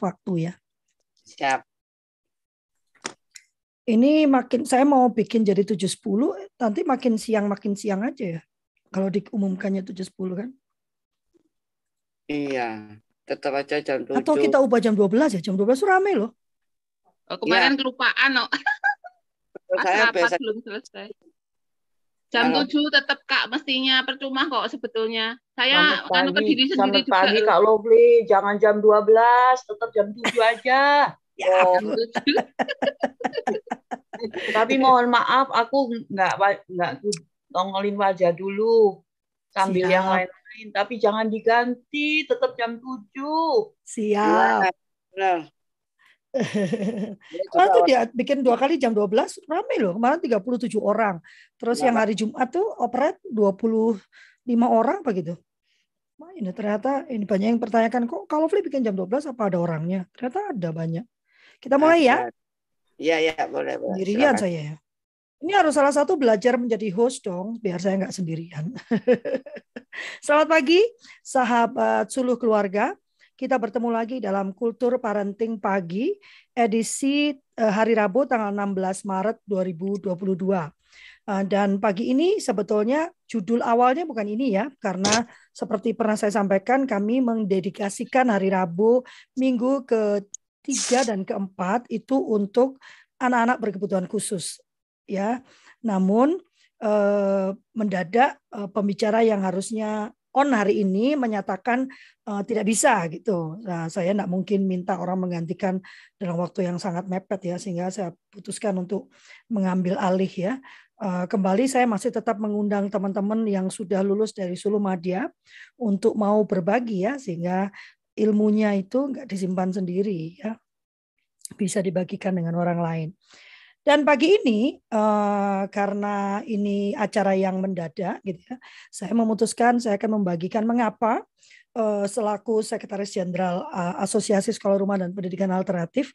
waktu ya. Siap. Ini makin saya mau bikin jadi 7.10 nanti makin siang makin siang aja ya. Kalau diumumkannya 7.10 kan. Iya, tetap aja jam 7. Atau kita ubah jam 12 ya. Jam 12 rame loh. Oh, kemarin ya. kelupaan no. Pas saya biasa belum selesai. Jam 7 tetap Kak mestinya percuma kok sebetulnya. Saya anu ke diri sendiri selamat juga. pagi Kak Lovely. Jangan jam 12, tetap jam 7 aja. Oh, Jam 7. tapi mohon maaf aku nggak nggak nongolin wajah dulu sambil Siap. yang lain-lain. Tapi jangan diganti, tetap jam 7. Siap. Benar. Kalau juga tuh dia bikin dua kali jam 12 rame loh. Kemarin 37 orang. Terus yang Kenapa? hari Jumat tuh operet 25 orang apa gitu. Ini ternyata ini banyak yang pertanyakan kok kalau Flip bikin jam 12 apa ada orangnya? Ternyata ada banyak. Kita mulai ya. Iya, iya, boleh, boleh. Sendirian Silakan. saya ya. Ini harus salah satu belajar menjadi host dong, biar saya nggak sendirian. Selamat pagi, sahabat suluh keluarga. Kita bertemu lagi dalam Kultur Parenting Pagi, edisi eh, hari Rabu tanggal 16 Maret 2022. Eh, Dan pagi ini sebetulnya judul awalnya bukan ini ya, karena seperti pernah saya sampaikan, kami mendedikasikan hari Rabu minggu ketiga dan keempat itu untuk anak-anak berkebutuhan khusus ya. Namun eh, mendadak pembicara yang harusnya on hari ini menyatakan eh, tidak bisa gitu. Nah, saya tidak mungkin minta orang menggantikan dalam waktu yang sangat mepet ya, sehingga saya putuskan untuk mengambil alih ya. Eh, kembali saya masih tetap mengundang teman-teman yang sudah lulus dari Sulu Madya untuk mau berbagi ya, sehingga ilmunya itu nggak disimpan sendiri ya, bisa dibagikan dengan orang lain. Dan pagi ini eh, karena ini acara yang mendadak gitu ya, saya memutuskan saya akan membagikan mengapa selaku Sekretaris Jenderal eh, Asosiasi Sekolah Rumah dan Pendidikan Alternatif,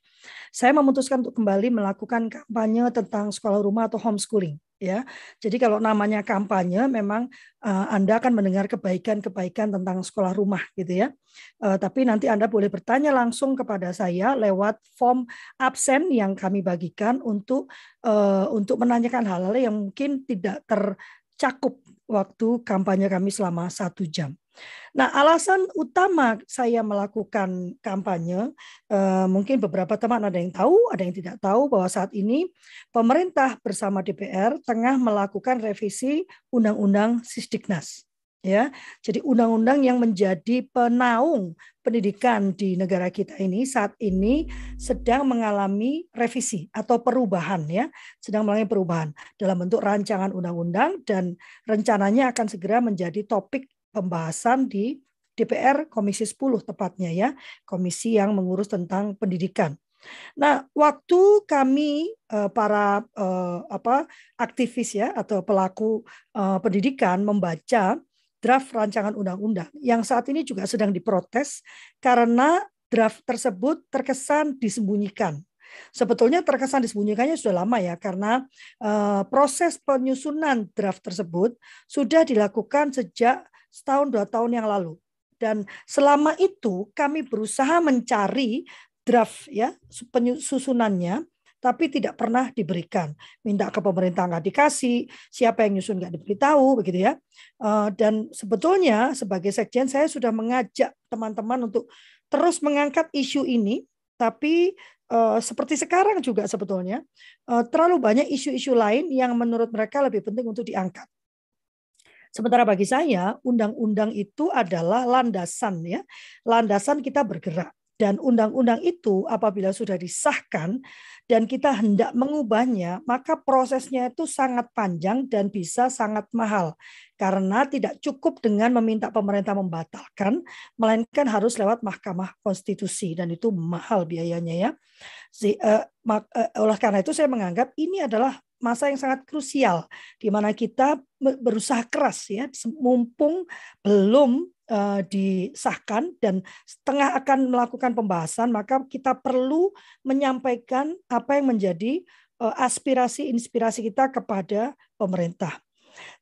saya memutuskan untuk kembali melakukan kampanye tentang sekolah rumah atau homeschooling ya. Jadi kalau namanya kampanye memang eh, Anda akan mendengar kebaikan-kebaikan tentang sekolah rumah gitu ya. Eh, tapi nanti Anda boleh bertanya langsung kepada saya lewat form absen yang kami bagikan untuk eh, untuk menanyakan hal-hal yang mungkin tidak tercakup waktu kampanye kami selama satu jam. Nah, alasan utama saya melakukan kampanye, eh, mungkin beberapa teman ada yang tahu, ada yang tidak tahu bahwa saat ini pemerintah bersama DPR tengah melakukan revisi Undang-Undang Sisdiknas. Ya, jadi undang-undang yang menjadi penaung pendidikan di negara kita ini saat ini sedang mengalami revisi atau perubahan ya, sedang mengalami perubahan dalam bentuk rancangan undang-undang dan rencananya akan segera menjadi topik pembahasan di DPR Komisi 10 tepatnya ya, komisi yang mengurus tentang pendidikan. Nah, waktu kami eh, para eh, apa aktivis ya atau pelaku eh, pendidikan membaca draft rancangan undang-undang yang saat ini juga sedang diprotes karena draft tersebut terkesan disembunyikan. Sebetulnya terkesan disembunyikannya sudah lama ya karena eh, proses penyusunan draft tersebut sudah dilakukan sejak setahun dua tahun yang lalu. Dan selama itu kami berusaha mencari draft ya penyusunannya tapi tidak pernah diberikan. Minta ke pemerintah nggak dikasih, siapa yang nyusun nggak diberitahu, begitu ya. Eh, Dan sebetulnya sebagai sekjen saya sudah mengajak teman-teman untuk terus mengangkat isu ini, tapi eh, seperti sekarang juga sebetulnya eh, terlalu banyak isu-isu lain yang menurut mereka lebih penting untuk diangkat. Sementara bagi saya, undang-undang itu adalah landasan ya. Landasan kita bergerak. Dan undang-undang itu apabila sudah disahkan dan kita hendak mengubahnya, maka prosesnya itu sangat panjang dan bisa sangat mahal. Karena tidak cukup dengan meminta pemerintah membatalkan, melainkan harus lewat Mahkamah Konstitusi dan itu mahal biayanya ya. Eh, eh, oleh karena itu saya menganggap ini adalah masa yang sangat krusial di mana kita be- berusaha keras ya mumpung belum eh, disahkan dan setengah akan melakukan pembahasan maka kita perlu menyampaikan apa yang menjadi eh, aspirasi inspirasi kita kepada pemerintah.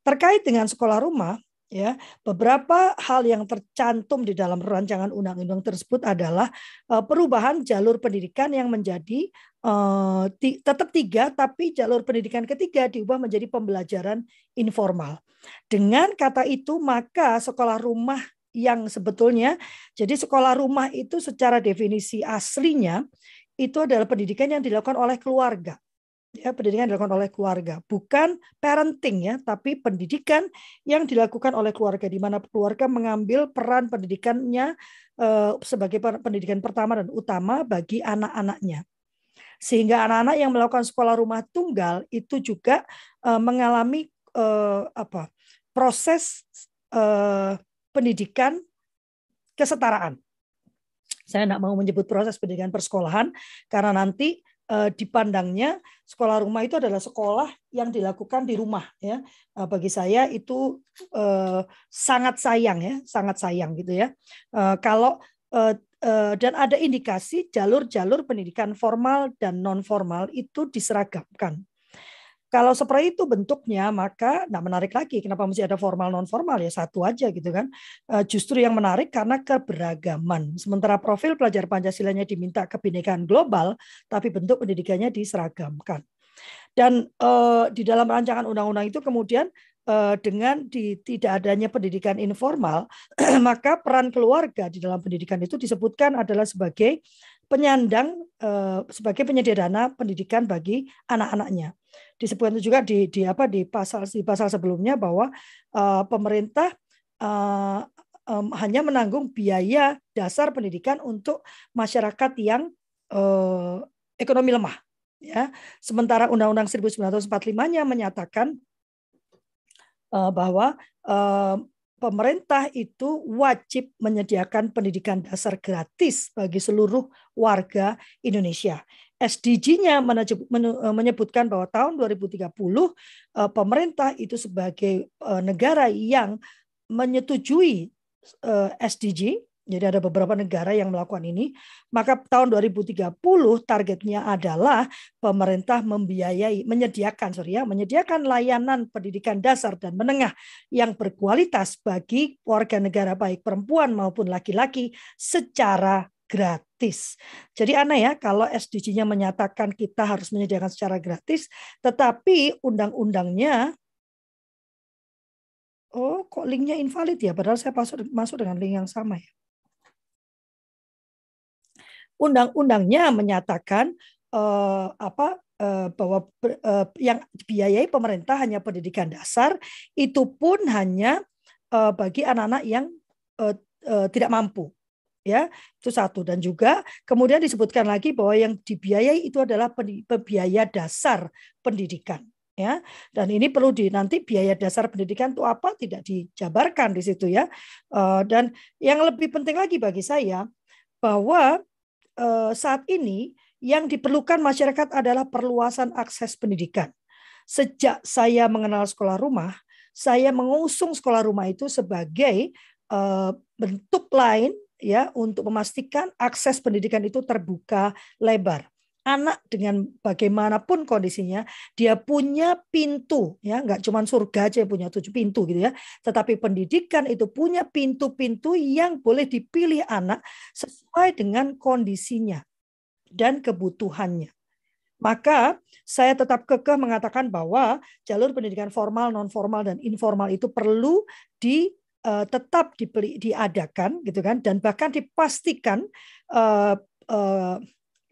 Terkait dengan sekolah rumah ya beberapa hal yang tercantum di dalam rancangan undang-undang tersebut adalah uh, perubahan jalur pendidikan yang menjadi uh, tetap tiga tapi jalur pendidikan ketiga diubah menjadi pembelajaran informal. Dengan kata itu maka sekolah rumah yang sebetulnya jadi sekolah rumah itu secara definisi aslinya itu adalah pendidikan yang dilakukan oleh keluarga ya pendidikan dilakukan oleh keluarga. Bukan parenting ya tapi pendidikan yang dilakukan oleh keluarga di mana keluarga mengambil peran pendidikannya eh, sebagai pendidikan pertama dan utama bagi anak-anaknya. Sehingga anak-anak yang melakukan sekolah rumah tunggal itu juga eh, mengalami eh, apa proses pendidikan kesetaraan. Saya tidak mau menyebut proses pendidikan persekolahan karena nanti dipandangnya sekolah rumah itu adalah sekolah yang dilakukan di rumah ya. Uh, bagi saya itu uh, sangat sayang ya sangat sayang gitu ya. Kalau dan ada indikasi jalur-jalur pendidikan formal dan non formal itu diseragamkan kalau seperti itu bentuknya, maka nah menarik lagi. Kenapa mesti ada formal non formal ya satu aja gitu kan? Eh, justru yang menarik karena keberagaman. Sementara profil pelajar Pancasilanya diminta kebinekaan global, tapi bentuk pendidikannya diseragamkan. Dan uh, di dalam rancangan undang-undang itu kemudian uh, dengan di, tidak adanya pendidikan informal, maka peran keluarga di dalam pendidikan itu disebutkan adalah sebagai penyandang uh, sebagai penyedia dana pendidikan bagi anak-anaknya. Disebutkan juga di di apa di pasal di pasal sebelumnya bahwa uh, pemerintah uh, um, hanya menanggung biaya dasar pendidikan untuk masyarakat yang uh, ekonomi lemah ya. Sementara undang-undang 1945-nya menyatakan uh, bahwa uh, pemerintah itu wajib menyediakan pendidikan dasar gratis bagi seluruh warga Indonesia. SDG-nya eh, menyebutkan bahwa tahun 2030 eh, pemerintah itu sebagai eh, negara yang menyetujui SDG, jadi ada beberapa negara yang melakukan ini, maka tahun 2030 targetnya adalah pemerintah membiayai, menyediakan, sorry ya, menyediakan layanan pendidikan dasar dan menengah yang berkualitas bagi warga negara baik perempuan maupun laki-laki secara gratis. Jadi aneh ya kalau SDG-nya menyatakan kita harus menyediakan secara gratis, tetapi undang-undangnya Oh, kok linknya invalid ya? Padahal saya masuk, masuk dengan link yang sama ya. Undang-undangnya menyatakan eh, apa eh, bahwa eh, yang dibiayai pemerintah hanya pendidikan dasar, itu pun hanya bagi anak-anak yang tidak mampu ya. Itu satu. Dan juga kemudian disebutkan lagi bahwa yang dibiayai itu adalah biaya dasar pendidikan ya. Dan ini perlu di nanti biaya dasar pendidikan itu apa tidak dijabarkan di situ ya. Dan yang lebih penting lagi bagi saya bahwa saat ini yang diperlukan masyarakat adalah perluasan akses pendidikan. Sejak saya mengenal sekolah rumah saya mengusung sekolah rumah itu sebagai eh, bentuk lain ya untuk memastikan akses pendidikan itu terbuka lebar anak dengan bagaimanapun kondisinya dia punya pintu ya. Nggak cuma surga aja yang punya tujuh pintu gitu ya. Tetapi pendidikan itu punya pintu-pintu yang boleh dipilih anak sesuai dengan kondisinya dan kebutuhannya. Maka saya tetap kekeh mengatakan bahwa jalur pendidikan formal, non formal dan informal itu perlu di uh, tetap dibeli, diadakan gitu kan dan bahkan dipastikan uh, uh,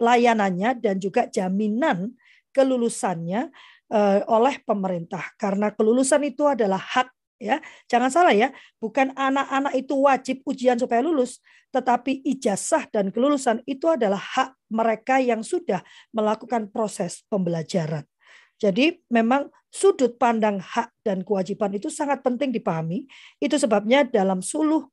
layanannya dan juga jaminan kelulusannya uh, oleh pemerintah. Karena kelulusan itu adalah hak ya. Jangan salah ya. Bukan anak-anak itu wajib ujian supaya lulus tetapi ijazah dan kelulusan itu adalah hak mereka yang sudah melakukan proses pembelajaran. Jadi memang sudut pandang hak dan kewajiban itu sangat penting dipahami. Itu sebabnya dalam suluh eh,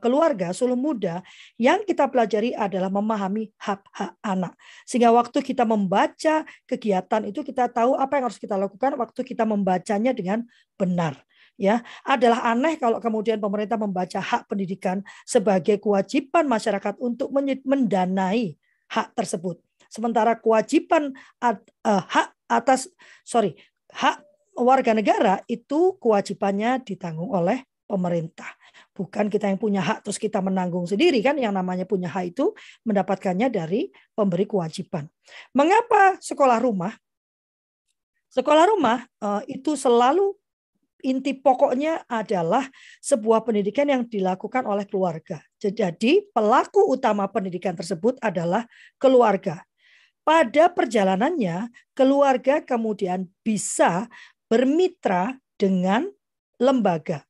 keluarga, suluh muda, yang kita pelajari adalah memahami hak-hak anak. Sehingga waktu kita membaca kegiatan itu kita tahu apa yang harus kita lakukan waktu kita membacanya dengan benar. Ya, adalah aneh kalau kemudian pemerintah membaca hak pendidikan sebagai kewajiban masyarakat untuk mendanai hak tersebut. Sementara kewajiban uh, hak atas sorry hak warga negara itu kewajibannya ditanggung oleh pemerintah. Bukan kita yang punya hak terus kita menanggung sendiri kan yang namanya punya hak itu mendapatkannya dari pemberi kewajiban. Mengapa sekolah rumah? Sekolah rumah eh, itu selalu inti pokoknya adalah sebuah pendidikan yang dilakukan oleh keluarga. Jadi pelaku utama pendidikan tersebut adalah keluarga. Pada perjalanannya, keluarga kemudian bisa bermitra dengan lembaga.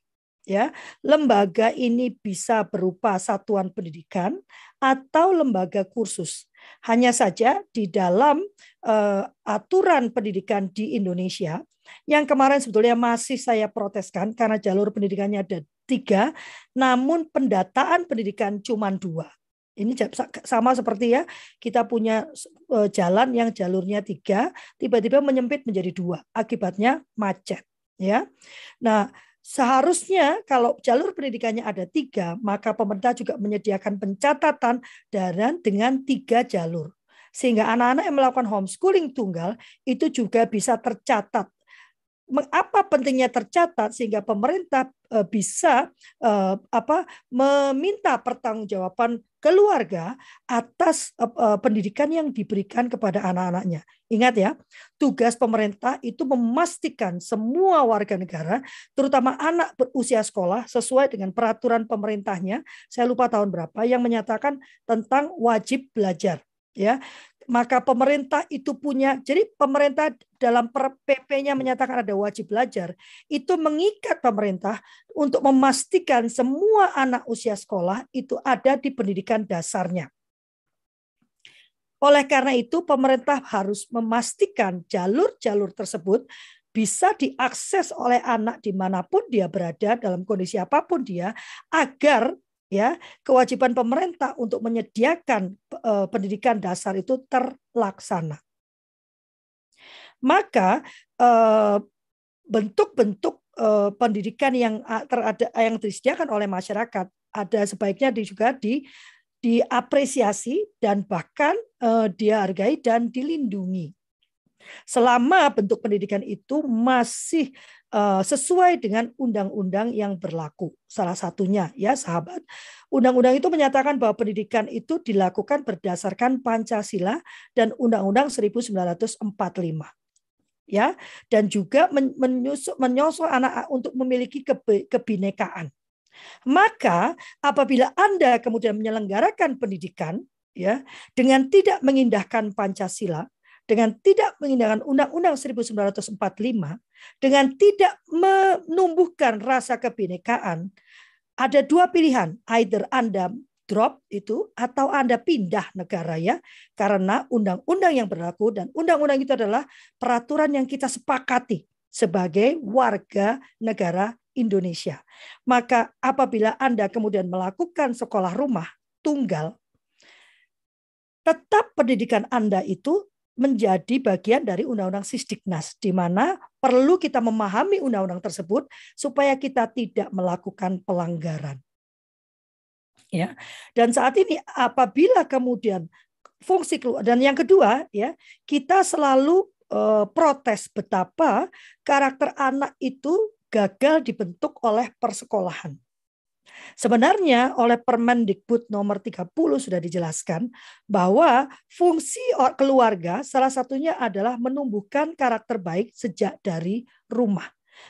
Ya, lembaga ini bisa berupa satuan pendidikan atau lembaga kursus. Hanya saja di dalam uh, aturan pendidikan di Indonesia yang kemarin sebetulnya masih saya proteskan karena jalur pendidikannya ada tiga, namun pendataan pendidikan cuma dua. Ini sama seperti ya kita punya eh, jalan yang jalurnya tiga, tiba-tiba menyempit menjadi dua. Akibatnya macet. Ya, nah Seharusnya kalau jalur pendidikannya ada tiga, maka pemerintah juga menyediakan pencatatan dan dengan tiga jalur. Sehingga anak-anak yang melakukan homeschooling tunggal itu juga bisa tercatat apa pentingnya tercatat sehingga pemerintah eh, bisa eh, apa meminta pertanggungjawaban keluarga atas eh, pendidikan yang diberikan kepada anak-anaknya. Ingat ya, tugas pemerintah itu memastikan semua warga negara, terutama anak berusia sekolah sesuai dengan peraturan pemerintahnya, saya lupa tahun berapa yang menyatakan tentang wajib belajar ya maka pemerintah itu punya jadi pemerintah dalam PP-nya menyatakan ada wajib belajar itu mengikat pemerintah untuk memastikan semua anak usia sekolah itu ada di pendidikan dasarnya. Oleh karena itu pemerintah harus memastikan jalur-jalur tersebut bisa diakses oleh anak di mana pun dia berada dalam kondisi apa pun dia agar ya kewajiban pemerintah untuk menyediakan uh, pendidikan dasar itu terlaksana. Maka uh, bentuk-bentuk uh, pendidikan yang terada yang disediakan oleh masyarakat ada sebaiknya juga di diapresiasi dan bahkan uh, dihargai dan dilindungi. Selama bentuk pendidikan itu masih uh, sesuai dengan undang-undang yang berlaku. Salah satunya ya sahabat, undang-undang itu menyatakan bahwa pendidikan itu dilakukan berdasarkan Pancasila dan Undang-Undang 1945 ya dan juga menyusul menyosok anak untuk memiliki kebinekaan. Maka apabila Anda kemudian menyelenggarakan pendidikan ya dengan tidak mengindahkan Pancasila, dengan tidak mengindahkan Undang-Undang 1945, dengan tidak menumbuhkan rasa kebinekaan, ada dua pilihan, either Anda drop itu atau Anda pindah negara ya. Karena undang-undang yang berlaku dan undang-undang itu adalah peraturan yang kita sepakati sebagai warga negara Indonesia. Maka apabila Anda kemudian melakukan sekolah rumah tunggal, tetap pendidikan Anda itu menjadi bagian dari Undang-Undang Sisdiknas, di mana perlu kita memahami undang-undang tersebut supaya kita tidak melakukan pelanggaran. Ya, dan saat ini apabila kemudian fungsi keluar dan yang kedua ya kita selalu uh, protes betapa karakter anak itu gagal dibentuk oleh persekolahan. Sebenarnya oleh Permendikbud nomor 30 sudah dijelaskan bahwa fungsi keluarga salah satunya adalah menumbuhkan karakter baik sejak dari rumah.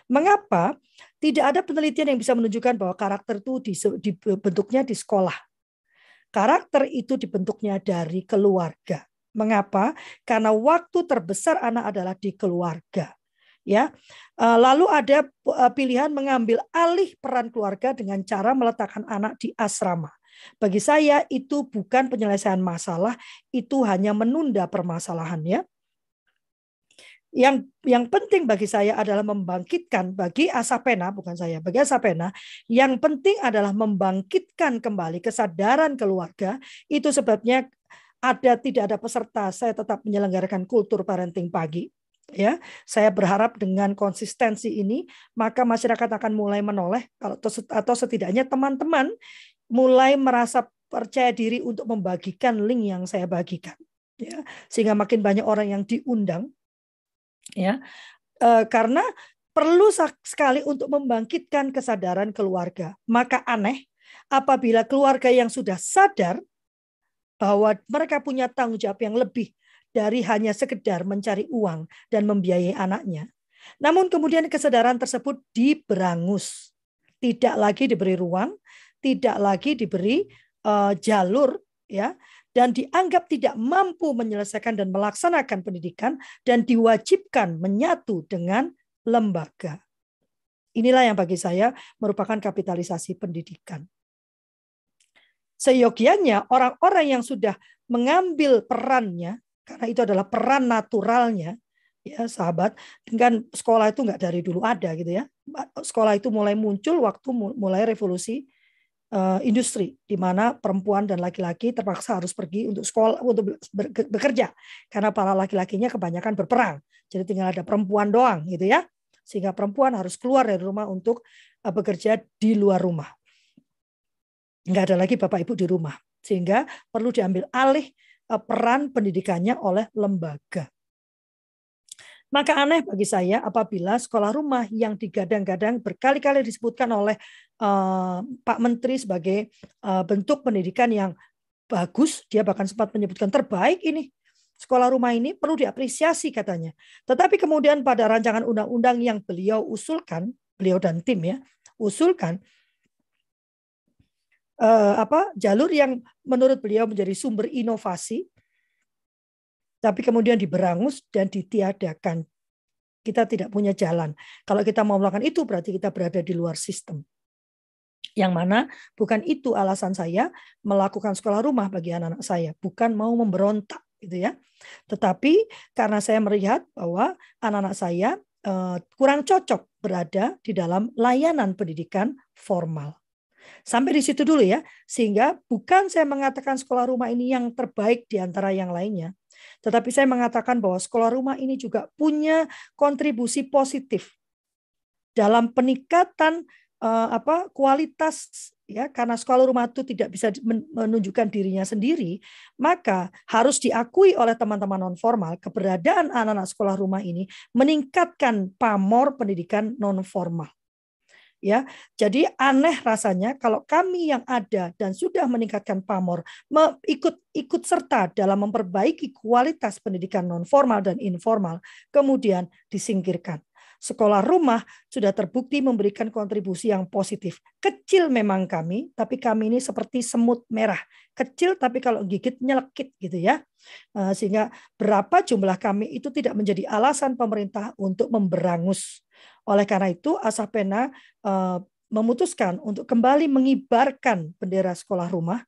Mengapa? Tidak ada penelitian yang bisa menunjukkan bahwa karakter itu dibentuknya di sekolah. Karakter itu dibentuknya dari keluarga. Mengapa? Karena waktu terbesar anak adalah di keluarga ya. Eh, lalu ada eh, pilihan mengambil alih peran keluarga dengan cara meletakkan anak di asrama. Bagi saya itu bukan penyelesaian masalah, itu hanya menunda permasalahan ya. Yang yang penting bagi saya adalah membangkitkan bagi Asapena bukan saya, bagi Asapena yang penting adalah membangkitkan kembali kesadaran keluarga. Itu sebabnya ada tidak ada peserta, saya tetap menyelenggarakan kultur parenting pagi ya. Saya berharap dengan konsistensi ini maka masyarakat akan mulai menoleh atau setidaknya teman-teman mulai merasa percaya diri untuk membagikan link yang saya bagikan ya. Sehingga makin banyak orang yang diundang ya. E, karena perlu sekali untuk membangkitkan kesadaran keluarga. Maka aneh apabila keluarga yang sudah sadar bahwa mereka punya tanggung jawab yang lebih dari hanya sekedar mencari uang dan membiayai anaknya. Namun kemudian kesadaran tersebut diberangus. Tidak lagi diberi ruang, tidak lagi diberi uh, jalur ya dan dianggap tidak mampu menyelesaikan dan melaksanakan pendidikan dan diwajibkan menyatu dengan lembaga. Inilah yang bagi saya merupakan kapitalisasi pendidikan. Seyogianya orang-orang yang sudah mengambil perannya, karena itu adalah peran naturalnya, ya sahabat, dengan sekolah itu nggak dari dulu ada gitu ya. Sekolah itu mulai muncul waktu mulai revolusi uh, industri di mana perempuan dan laki-laki terpaksa harus pergi untuk sekolah untuk bekerja karena para laki-lakinya kebanyakan berperang. Jadi tinggal ada perempuan doang gitu ya. Sehingga perempuan harus keluar dari rumah untuk uh, bekerja di luar rumah. Enggak ada lagi bapak ibu di rumah. Sehingga perlu diambil alih peran pendidikannya oleh lembaga. Maka aneh bagi saya apabila sekolah rumah yang digadang-gadang berkali-kali disebutkan oleh uh, Pak Menteri sebagai uh, bentuk pendidikan yang bagus, dia bahkan sempat menyebutkan terbaik ini. Sekolah rumah ini perlu diapresiasi katanya. Tetapi kemudian pada rancangan undang-undang yang beliau usulkan, beliau dan tim ya, usulkan uh, apa jalur yang menurut beliau menjadi sumber inovasi tapi kemudian diberangus dan ditiadakan. Kita tidak punya jalan. Kalau kita mau melakukan itu berarti kita berada di luar sistem. Yang mana bukan itu alasan saya melakukan sekolah rumah bagi anak-anak saya, bukan mau memberontak gitu ya. Tetapi karena saya melihat bahwa anak-anak saya eh, kurang cocok berada di dalam layanan pendidikan formal. Sampai di situ dulu ya, sehingga bukan saya mengatakan sekolah rumah ini yang terbaik di antara yang lainnya, tetapi saya mengatakan bahwa sekolah rumah ini juga punya kontribusi positif dalam peningkatan uh, apa kualitas ya karena sekolah rumah itu tidak bisa menunjukkan dirinya sendiri maka harus diakui oleh teman-teman non formal keberadaan anak-anak sekolah rumah ini meningkatkan pamor pendidikan non formal ya. Jadi aneh rasanya kalau kami yang ada dan sudah meningkatkan pamor ikut ikut serta dalam memperbaiki kualitas pendidikan non formal dan informal kemudian disingkirkan. Sekolah rumah sudah terbukti memberikan kontribusi yang positif. Kecil memang kami, tapi kami ini seperti semut merah. Kecil tapi kalau gigit nyelekit gitu ya. Eh, sehingga berapa jumlah kami itu tidak menjadi alasan pemerintah untuk memberangus oleh karena itu, Asapena uh, memutuskan untuk kembali mengibarkan bendera sekolah rumah,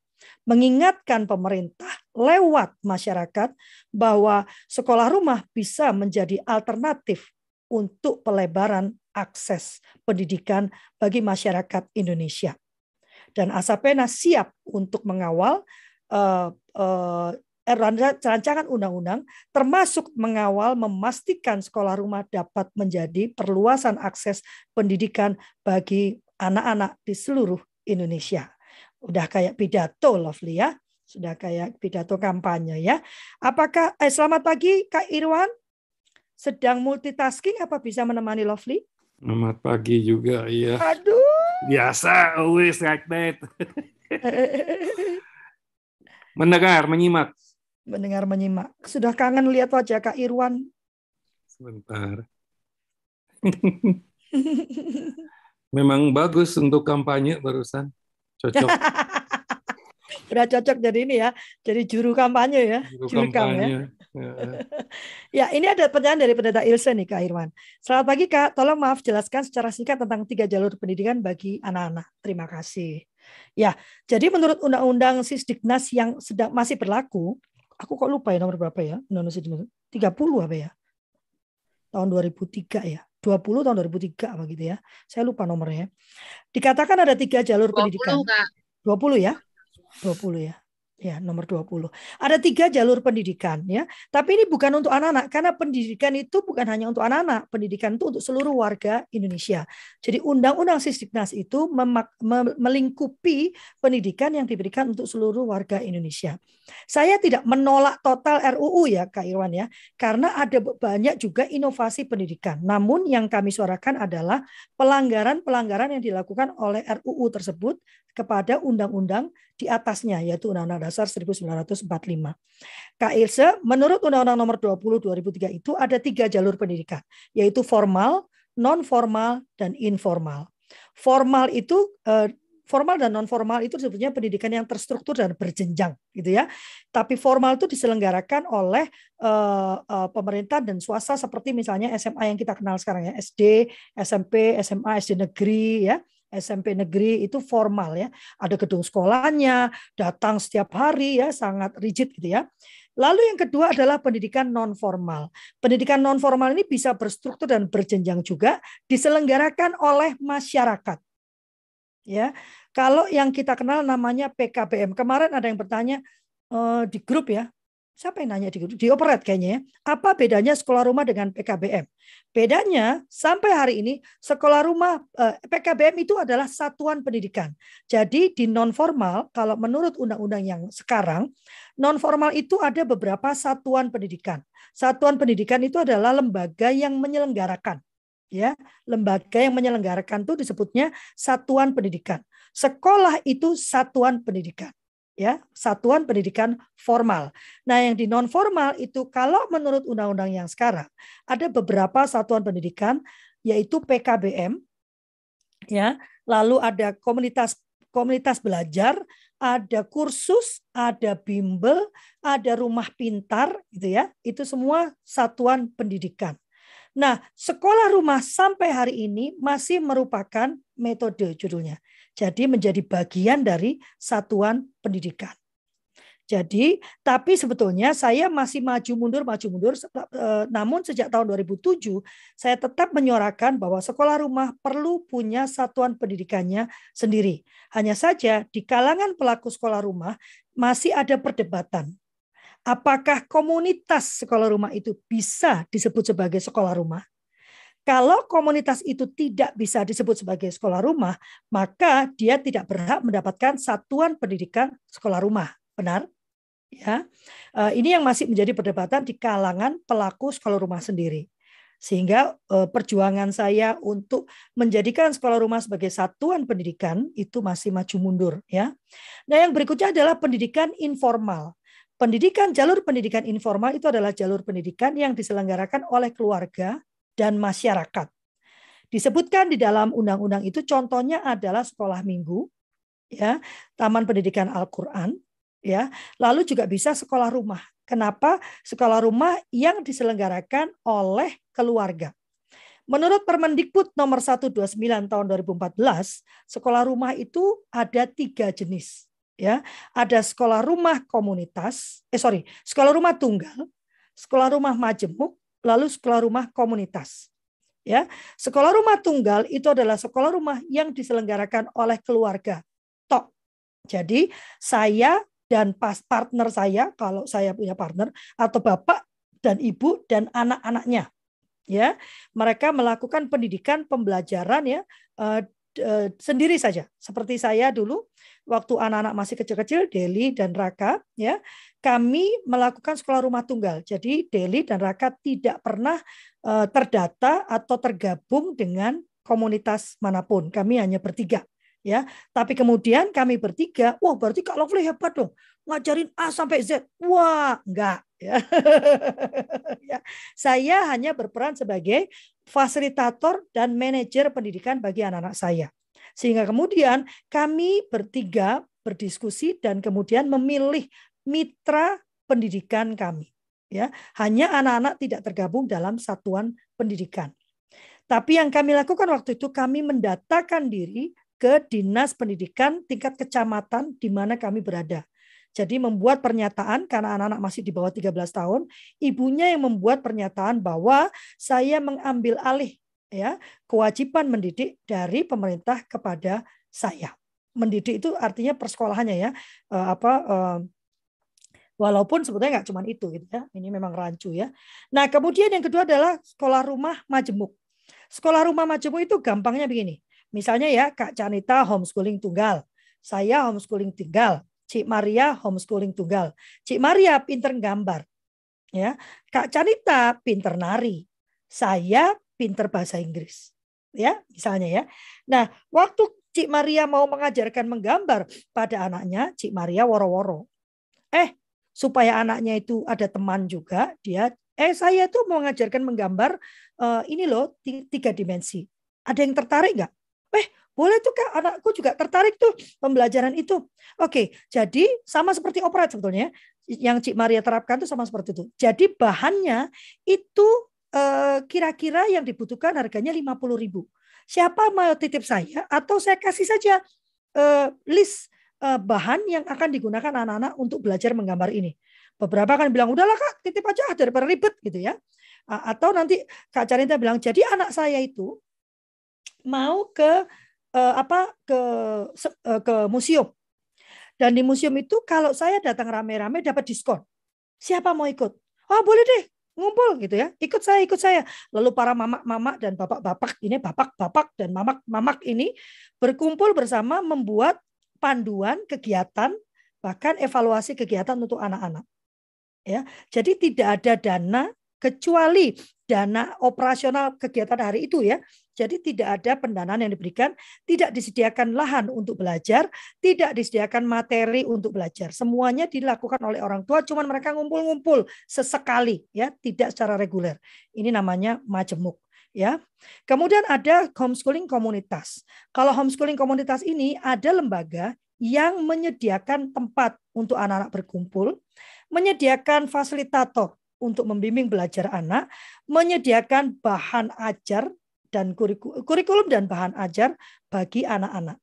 mengingatkan pemerintah lewat masyarakat bahwa sekolah rumah bisa menjadi alternatif untuk pelebaran akses pendidikan bagi masyarakat Indonesia. Dan Asapena siap untuk mengawal uh, uh, Eh, rancangan undang-undang termasuk mengawal memastikan sekolah rumah dapat menjadi perluasan akses pendidikan bagi anak-anak di seluruh Indonesia. Udah kayak pidato Lovely ya. Sudah kayak pidato kampanye ya. Apakah eh, selamat pagi Kak Irwan? Sedang multitasking apa bisa menemani Lovely? Selamat pagi juga, iya. Aduh. Biasa, always like that. Mendengar, menyimak mendengar menyimak. Sudah kangen lihat wajah Kak Irwan? Sebentar. Memang bagus untuk kampanye barusan. Cocok. Udah cocok jadi ini ya, jadi juru kampanye ya, juru, juru ya. kampanye. ya. ya, ini ada pertanyaan dari pendeta Ilse nih Kak Irwan. Selamat pagi Kak, tolong maaf jelaskan secara singkat tentang tiga jalur pendidikan bagi anak-anak. Terima kasih. Ya, jadi menurut Undang-Undang Sisdiknas yang sedang masih berlaku, aku kok lupa ya nomor berapa ya? Undang-Undang 30 apa ya? Tahun 2003 ya? 20 tahun 2003 apa gitu ya? Saya lupa nomornya. Dikatakan ada tiga jalur 20, pendidikan. Kak. 20 ya? 20 ya ya nomor 20. Ada tiga jalur pendidikan ya. Tapi ini bukan untuk anak-anak karena pendidikan itu bukan hanya untuk anak-anak, pendidikan itu untuk seluruh warga Indonesia. Jadi undang-undang Sisdiknas itu melingkupi pendidikan yang diberikan untuk seluruh warga Indonesia. Saya tidak menolak total RUU ya Kak Irwan ya, karena ada banyak juga inovasi pendidikan. Namun yang kami suarakan adalah pelanggaran-pelanggaran yang dilakukan oleh RUU tersebut kepada undang-undang di atasnya yaitu Undang-Undang Dasar 1945. Kak Ilse, menurut Undang-Undang Nomor 20 2003 itu ada tiga jalur pendidikan, yaitu formal, non formal, dan informal. Formal itu eh, formal dan non formal itu sebetulnya pendidikan yang terstruktur dan berjenjang gitu ya. Tapi formal itu diselenggarakan oleh uh, uh, pemerintah dan swasta seperti misalnya SMA yang kita kenal sekarang ya, SD, SMP, SMA, SD negeri ya. SMP negeri itu formal ya. Ada gedung sekolahnya, datang setiap hari ya, sangat rigid gitu ya. Lalu yang kedua adalah pendidikan non formal. Pendidikan non formal ini bisa berstruktur dan berjenjang juga diselenggarakan oleh masyarakat. Ya, kalau yang kita kenal namanya PKBM. Kemarin ada yang bertanya uh, di grup ya, siapa yang nanya di? Di operat kayaknya ya. Apa bedanya sekolah rumah dengan PKBM? Bedanya sampai hari ini sekolah rumah eh, PKBM itu adalah satuan pendidikan. Jadi di non formal kalau menurut undang-undang yang sekarang non formal itu ada beberapa satuan pendidikan. Satuan pendidikan itu adalah lembaga yang menyelenggarakan ya lembaga yang menyelenggarakan itu disebutnya satuan pendidikan Sekolah itu satuan pendidikan ya satuan pendidikan formal. Nah, yang di non formal itu kalau menurut undang-undang yang sekarang ada beberapa satuan pendidikan yaitu PKBM ya, lalu ada komunitas komunitas belajar, ada kursus, ada bimbel, ada rumah pintar gitu ya. Itu semua satuan pendidikan. Nah, sekolah rumah sampai hari ini masih merupakan metode judulnya. Jadi menjadi bagian dari satuan pendidikan. Jadi, tapi sebetulnya saya masih maju mundur, maju mundur. Eh, namun sejak tahun 2007, saya tetap menyuarakan bahwa sekolah rumah perlu punya satuan pendidikannya sendiri. Hanya saja di kalangan pelaku sekolah rumah masih ada perdebatan. Apakah komunitas sekolah rumah itu bisa disebut sebagai sekolah rumah? Kalau komunitas itu tidak bisa disebut sebagai sekolah rumah, maka dia tidak berhak mendapatkan satuan pendidikan sekolah rumah. Benar? Ya. Eh, ini yang masih menjadi perdebatan di kalangan pelaku sekolah rumah sendiri. Sehingga eh, perjuangan saya untuk menjadikan sekolah rumah sebagai satuan pendidikan itu masih maju mundur ya. Nah, yang berikutnya adalah pendidikan informal. Pendidikan jalur pendidikan informal itu adalah jalur pendidikan yang diselenggarakan oleh keluarga dan masyarakat. Disebutkan di dalam undang-undang itu contohnya adalah sekolah minggu, ya, taman pendidikan Al-Qur'an, ya. Lalu juga bisa sekolah rumah. Kenapa? Sekolah rumah yang diselenggarakan oleh keluarga. Menurut Permendikbud nomor 129 tahun 2014, sekolah rumah itu ada tiga jenis. Ya, ada sekolah rumah komunitas, eh sorry, sekolah rumah tunggal, sekolah rumah majemuk, lalu sekolah rumah komunitas. Ya, sekolah rumah tunggal itu adalah sekolah rumah yang diselenggarakan oleh keluarga. Tok. Jadi saya dan pas partner saya kalau saya punya partner atau bapak dan ibu dan anak-anaknya ya mereka melakukan pendidikan pembelajaran ya eh, sendiri saja seperti saya dulu waktu anak-anak masih kecil-kecil Deli dan Raka ya kami melakukan sekolah rumah tunggal. Jadi Deli dan Raka tidak pernah uh, terdata atau tergabung dengan komunitas mana pun. Kami hanya bertiga ya. Tapi kemudian kami bertiga, wah berarti Kak Lovely hebat dong. Ngajarin A sampai Z. Wah, enggak ya. ya. Saya hanya berperan sebagai fasilitator dan manajer pendidikan bagi anak-anak saya. Sehingga kemudian kami bertiga berdiskusi dan kemudian memilih mitra pendidikan kami. Ya, hanya anak-anak tidak tergabung dalam satuan pendidikan. Tapi yang kami lakukan waktu itu kami mendatakan diri ke dinas pendidikan tingkat kecamatan di mana kami berada. Jadi membuat pernyataan karena anak-anak masih di bawah 13 tahun, ibunya yang membuat pernyataan bahwa saya mengambil alih ya kewajiban mendidik dari pemerintah kepada saya. Mendidik itu artinya persekolahannya ya, eh, apa eh, Walaupun sebetulnya nggak cuma itu gitu ya. Ini memang rancu ya. Nah, kemudian yang kedua adalah sekolah rumah majemuk. Sekolah rumah majemuk itu gampangnya begini. Misalnya ya Kak Canita homeschooling tunggal. Saya homeschooling tunggal. Cik Maria homeschooling tunggal. Cik Maria pinter gambar. Ya, Kak Canita pinter nari. Saya pinter bahasa Inggris. Ya, misalnya ya. Nah, waktu Cik Maria mau mengajarkan menggambar pada anaknya, Cik Maria woro-woro. Eh, supaya anaknya itu ada teman juga, dia eh saya tuh mau mengajarkan menggambar uh, ini loh tiga dimensi. Ada yang tertarik nggak? Eh, boleh tuh kak, anakku juga tertarik tuh pembelajaran itu. Oke, jadi sama seperti operat sebetulnya. Yang Cik Maria terapkan tuh sama seperti itu. Jadi bahannya itu eh, kira-kira yang dibutuhkan harganya 50 ribu. Siapa mau titip saya atau saya kasih saja eh, list eh, bahan yang akan digunakan anak-anak untuk belajar menggambar ini. Beberapa kan bilang, udahlah kak, titip aja daripada ribet gitu ya. Atau nanti Kak Carita bilang, jadi anak saya itu mau ke uh, apa ke uh, ke museum. Dan di museum itu kalau saya datang rame-rame dapat diskon. Siapa mau ikut? Oh, boleh deh ngumpul gitu ya. Ikut saya, ikut saya. Lalu para mamak-mamak dan bapak-bapak ini bapak-bapak dan mamak-mamak ini berkumpul bersama membuat panduan kegiatan bahkan evaluasi kegiatan untuk anak-anak. Ya. Jadi tidak ada dana kecuali dana operasional kegiatan hari itu ya. Jadi tidak ada pendanaan yang diberikan, tidak disediakan lahan untuk belajar, tidak disediakan materi untuk belajar. Semuanya dilakukan oleh orang tua, cuman mereka ngumpul-ngumpul sesekali ya, tidak secara reguler. Ini namanya majemuk ya. Kemudian ada homeschooling komunitas. Kalau homeschooling komunitas ini ada lembaga yang menyediakan tempat untuk anak-anak berkumpul, menyediakan fasilitator untuk membimbing belajar anak, menyediakan bahan ajar dan kurikulum dan bahan ajar bagi anak-anak.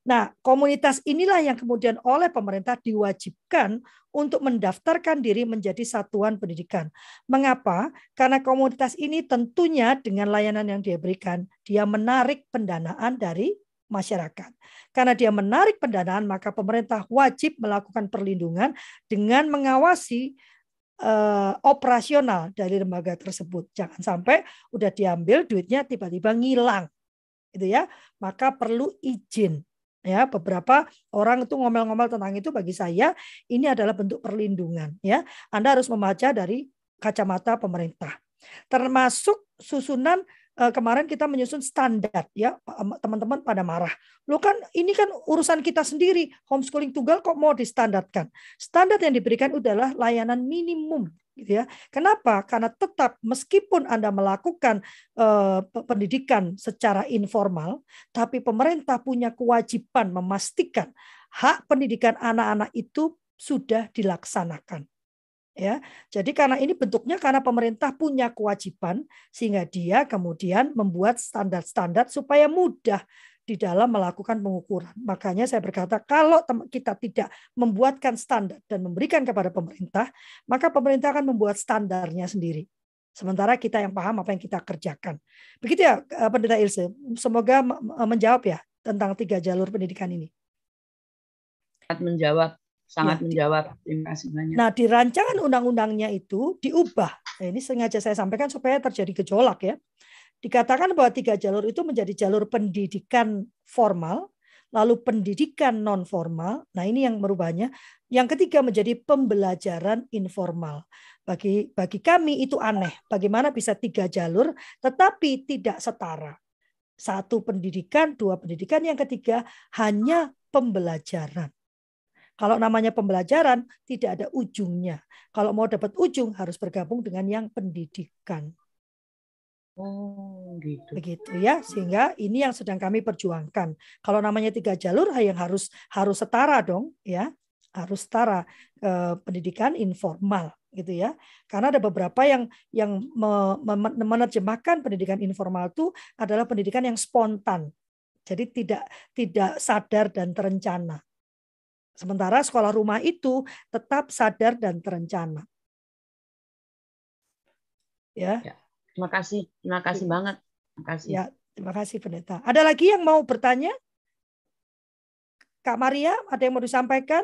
Nah, komunitas inilah yang kemudian oleh pemerintah diwajibkan untuk mendaftarkan diri menjadi satuan pendidikan. Mengapa? Karena komunitas ini tentunya dengan layanan yang dia berikan, dia menarik pendanaan dari masyarakat. Karena dia menarik pendanaan, maka pemerintah wajib melakukan perlindungan dengan mengawasi uh, operasional dari lembaga tersebut. Jangan sampai udah diambil duitnya tiba-tiba ngilang. Gitu ya. Maka perlu izin. Ya, beberapa orang itu ngomel-ngomel tentang itu bagi saya ini adalah bentuk perlindungan ya. Anda harus membaca dari kacamata pemerintah. Termasuk susunan kemarin kita menyusun standar ya teman-teman pada marah. Lo kan ini kan urusan kita sendiri homeschooling tunggal kok mau distandarkan. Standar yang diberikan adalah layanan minimum gitu ya. Kenapa? Karena tetap meskipun Anda melakukan uh, pendidikan secara informal, tapi pemerintah punya kewajiban memastikan hak pendidikan anak-anak itu sudah dilaksanakan ya. Jadi karena ini bentuknya karena pemerintah punya kewajiban sehingga dia kemudian membuat standar-standar supaya mudah di dalam melakukan pengukuran. Makanya saya berkata kalau kita tidak membuatkan standar dan memberikan kepada pemerintah, maka pemerintah akan membuat standarnya sendiri. Sementara kita yang paham apa yang kita kerjakan. Begitu ya eh, Pendeta Ilse. Semoga menjawab ya tentang tiga jalur pendidikan ini. Menjawab sangat ya. menjawab. Terima kasih banyak. Nah, di rancangan undang-undangnya itu diubah. Nah, ini sengaja saya sampaikan supaya terjadi gejolak ya. Dikatakan bahwa tiga jalur itu menjadi jalur pendidikan formal, lalu pendidikan non formal. Nah, ini yang merubahnya. Yang ketiga menjadi pembelajaran informal. Bagi bagi kami itu aneh. Bagaimana bisa tiga jalur tetapi tidak setara. Satu pendidikan, dua pendidikan, yang ketiga hanya pembelajaran. Kalau namanya pembelajaran tidak ada ujungnya. Kalau mau dapat ujung harus bergabung dengan yang pendidikan. Oh, gitu. Begitu ya, sehingga ini yang sedang kami perjuangkan. Kalau namanya tiga jalur yang harus harus setara dong, ya. Harus setara eh, pendidikan informal gitu ya. Karena ada beberapa yang yang menerjemahkan pendidikan informal itu adalah pendidikan yang spontan. Jadi tidak tidak sadar dan terencana. Sementara sekolah rumah itu tetap sadar dan terencana. Ya. ya. Terima kasih. Terima kasih ya. banget. Terima kasih. Ya, terima kasih pendeta. Ada lagi yang mau bertanya? Kak Maria, ada yang mau disampaikan?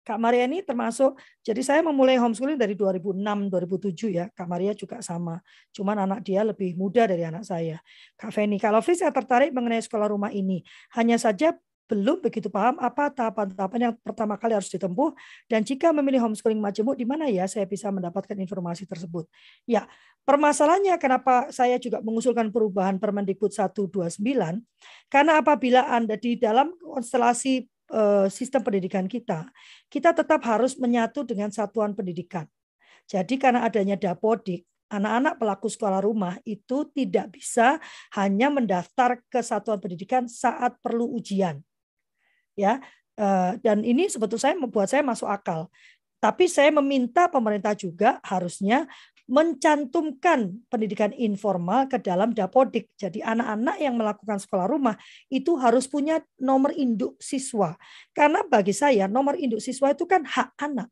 Kak Maria ini termasuk, jadi saya memulai homeschooling dari 2006-2007 ya. Kak Maria juga sama. Cuman anak dia lebih muda dari anak saya. Kak Feni, kalau Feni saya tertarik mengenai sekolah rumah ini. Hanya saja belum begitu paham apa tahapan-tahapan yang pertama kali harus ditempuh dan jika memilih homeschooling majemuk di mana ya saya bisa mendapatkan informasi tersebut. Ya, permasalahannya kenapa saya juga mengusulkan perubahan Permendikbud 129 karena apabila Anda di dalam konstelasi eh, sistem pendidikan kita, kita tetap harus menyatu dengan satuan pendidikan. Jadi karena adanya dapodik, anak-anak pelaku sekolah rumah itu tidak bisa hanya mendaftar ke satuan pendidikan saat perlu ujian ya eh, dan ini sebetulnya saya membuat saya masuk akal tapi saya meminta pemerintah juga harusnya mencantumkan pendidikan informal ke dalam dapodik. Jadi anak-anak yang melakukan sekolah rumah itu harus punya nomor induk siswa. Karena bagi saya nomor induk siswa itu kan hak anak.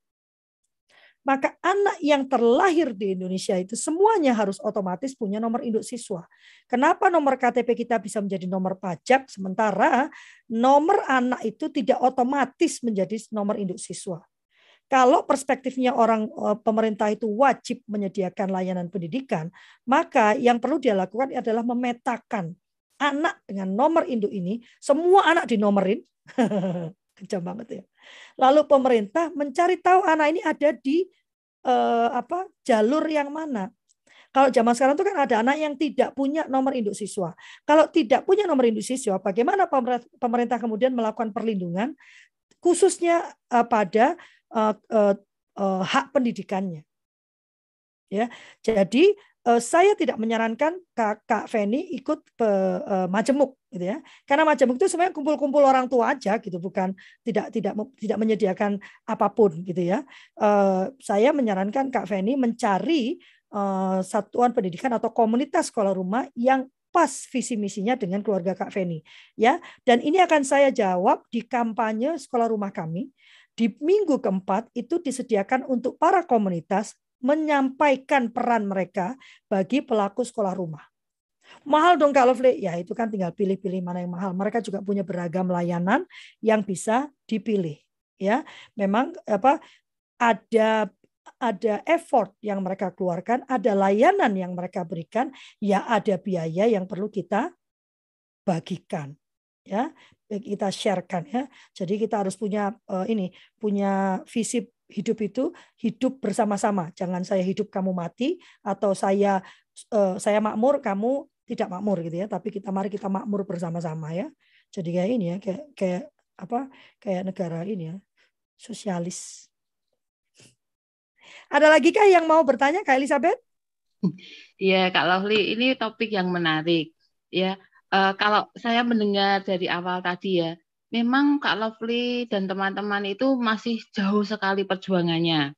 Maka anak yang terlahir di Indonesia itu semuanya harus otomatis punya nomor induk siswa. Kenapa nomor KTP kita bisa menjadi nomor pajak sementara nomor anak itu tidak otomatis menjadi nomor induk siswa? Kalau perspektifnya orang eh, pemerintah itu wajib menyediakan layanan pendidikan, maka yang perlu dia lakukan adalah memetakan anak dengan nomor induk ini, semua anak dinomerin. Kejam banget ya. Lalu pemerintah mencari tahu anak ini ada di eh, apa jalur yang mana. Kalau zaman sekarang itu kan ada anak yang tidak punya nomor induk siswa. Kalau tidak punya nomor induk siswa, bagaimana pemerintah kemudian melakukan perlindungan khususnya uh, pada uh, uh, uh, hak pendidikannya. Ya, jadi saya tidak menyarankan Kak, Kak Feni ikut pe, uh, majemuk gitu ya. Karena majemuk itu sebenarnya kumpul-kumpul orang tua aja gitu, bukan tidak tidak tidak menyediakan apa pun gitu ya. Uh, saya menyarankan Kak Feni mencari uh, satuan pendidikan atau komunitas sekolah rumah yang pas visi misinya dengan keluarga Kak Feni ya. Dan ini akan saya jawab di kampanye sekolah rumah kami. Di minggu keempat itu disediakan untuk para komunitas menyampaikan peran mereka bagi pelaku sekolah rumah. Mahal dong Kak Lovely? Ya itu kan tinggal pilih-pilih mana yang mahal. Mereka juga punya beragam layanan yang bisa dipilih. Ya, memang apa ada ada effort yang mereka keluarkan, ada layanan yang mereka berikan, ya ada biaya yang perlu kita bagikan. Ya, kita sharekan ya. Jadi kita harus punya uh, ini, punya visi hidup itu hidup bersama-sama. Jangan saya hidup kamu mati atau saya uh, saya makmur kamu tidak makmur gitu ya. Tapi kita mari kita makmur bersama-sama ya. Jadi kayak ini ya kayak kayak apa kayak negara ini ya sosialis. Ada lagi kah yang mau bertanya Kak Elizabeth? Iya Kak Lovely, ini topik yang menarik ya. Uh, kalau saya mendengar dari awal tadi ya, memang Kak Lovely dan teman-teman itu masih jauh sekali perjuangannya.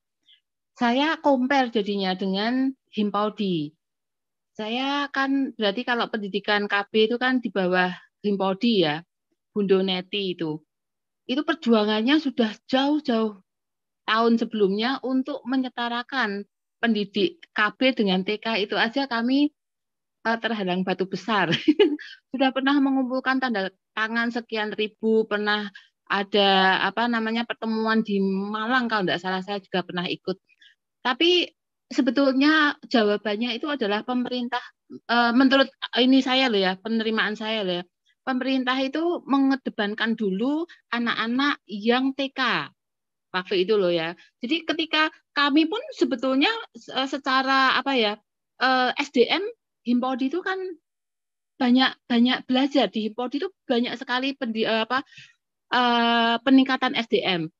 Saya compare jadinya dengan Himpaudi. Saya kan berarti kalau pendidikan KB itu kan di bawah Himpaudi ya, Bundo Neti itu. Itu perjuangannya sudah jauh-jauh tahun sebelumnya untuk menyetarakan pendidik KB dengan TK itu aja kami uh, terhadang batu besar. Sudah pernah mengumpulkan tanda tangan sekian ribu, pernah ada apa namanya pertemuan di Malang kalau tidak salah saya juga pernah ikut. Tapi sebetulnya jawabannya itu adalah pemerintah uh, menurut ini saya loh ya, penerimaan saya loh ya. Pemerintah itu mengedepankan dulu anak-anak yang TK waktu itu loh ya. Jadi ketika kami pun sebetulnya eh, secara apa ya SDM Himpodi itu kan banyak banyak belajar di Himpodi itu banyak sekali pendi, eh, apa uh, peningkatan SDM.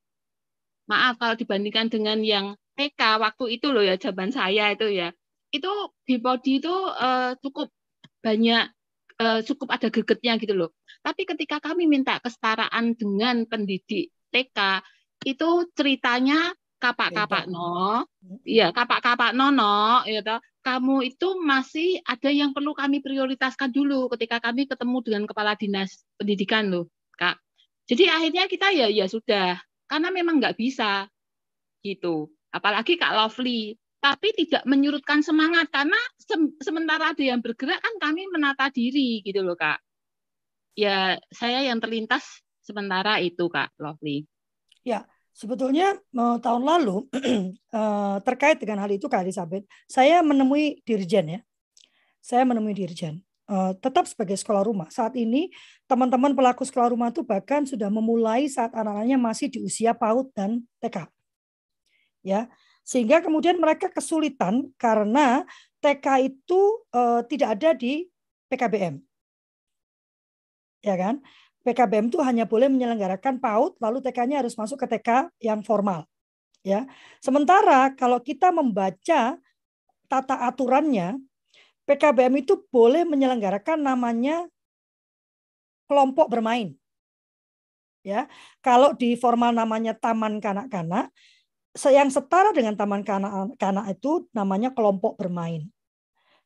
Maaf kalau dibandingkan dengan yang TK waktu itu loh ya zaman saya itu ya. Itu Himpodi itu uh, cukup banyak uh, cukup ada gregetnya gitu loh. Tapi ketika kami minta kesetaraan dengan pendidik TK itu ceritanya kapak-kapak no, iya kapak-kapak nono, ya toh kamu itu masih ada yang perlu kami prioritaskan dulu ketika kami ketemu dengan kepala dinas pendidikan loh, Kak. Jadi akhirnya kita ya ya sudah, karena memang nggak bisa gitu. Apalagi Kak Lovely, tapi tidak menyurutkan semangat karena se sementara ada yang bergerak kan kami menata diri gitu loh, Kak. Ya, saya yang terlintas sementara itu, Kak Lovely. Ya, Sebetulnya eh, tahun lalu eh, terkait dengan hal itu Kak Elizabeth, saya menemui dirjen ya. Saya menemui dirjen. Eh, tetap sebagai sekolah rumah. Saat ini teman-teman pelaku sekolah rumah itu bahkan sudah memulai saat anak-anaknya masih di usia PAUD dan TK. Ya. Sehingga kemudian mereka kesulitan karena TK itu tidak ada di PKBM. Ya kan? PKBM itu hanya boleh menyelenggarakan PAUD, lalu TK-nya harus masuk ke TK yang formal. Ya, sementara kalau kita membaca tata aturannya, PKBM itu boleh menyelenggarakan namanya kelompok bermain. Ya, kalau di formal namanya taman kanak-kanak, yang setara dengan taman kanak-kanak itu namanya kelompok bermain.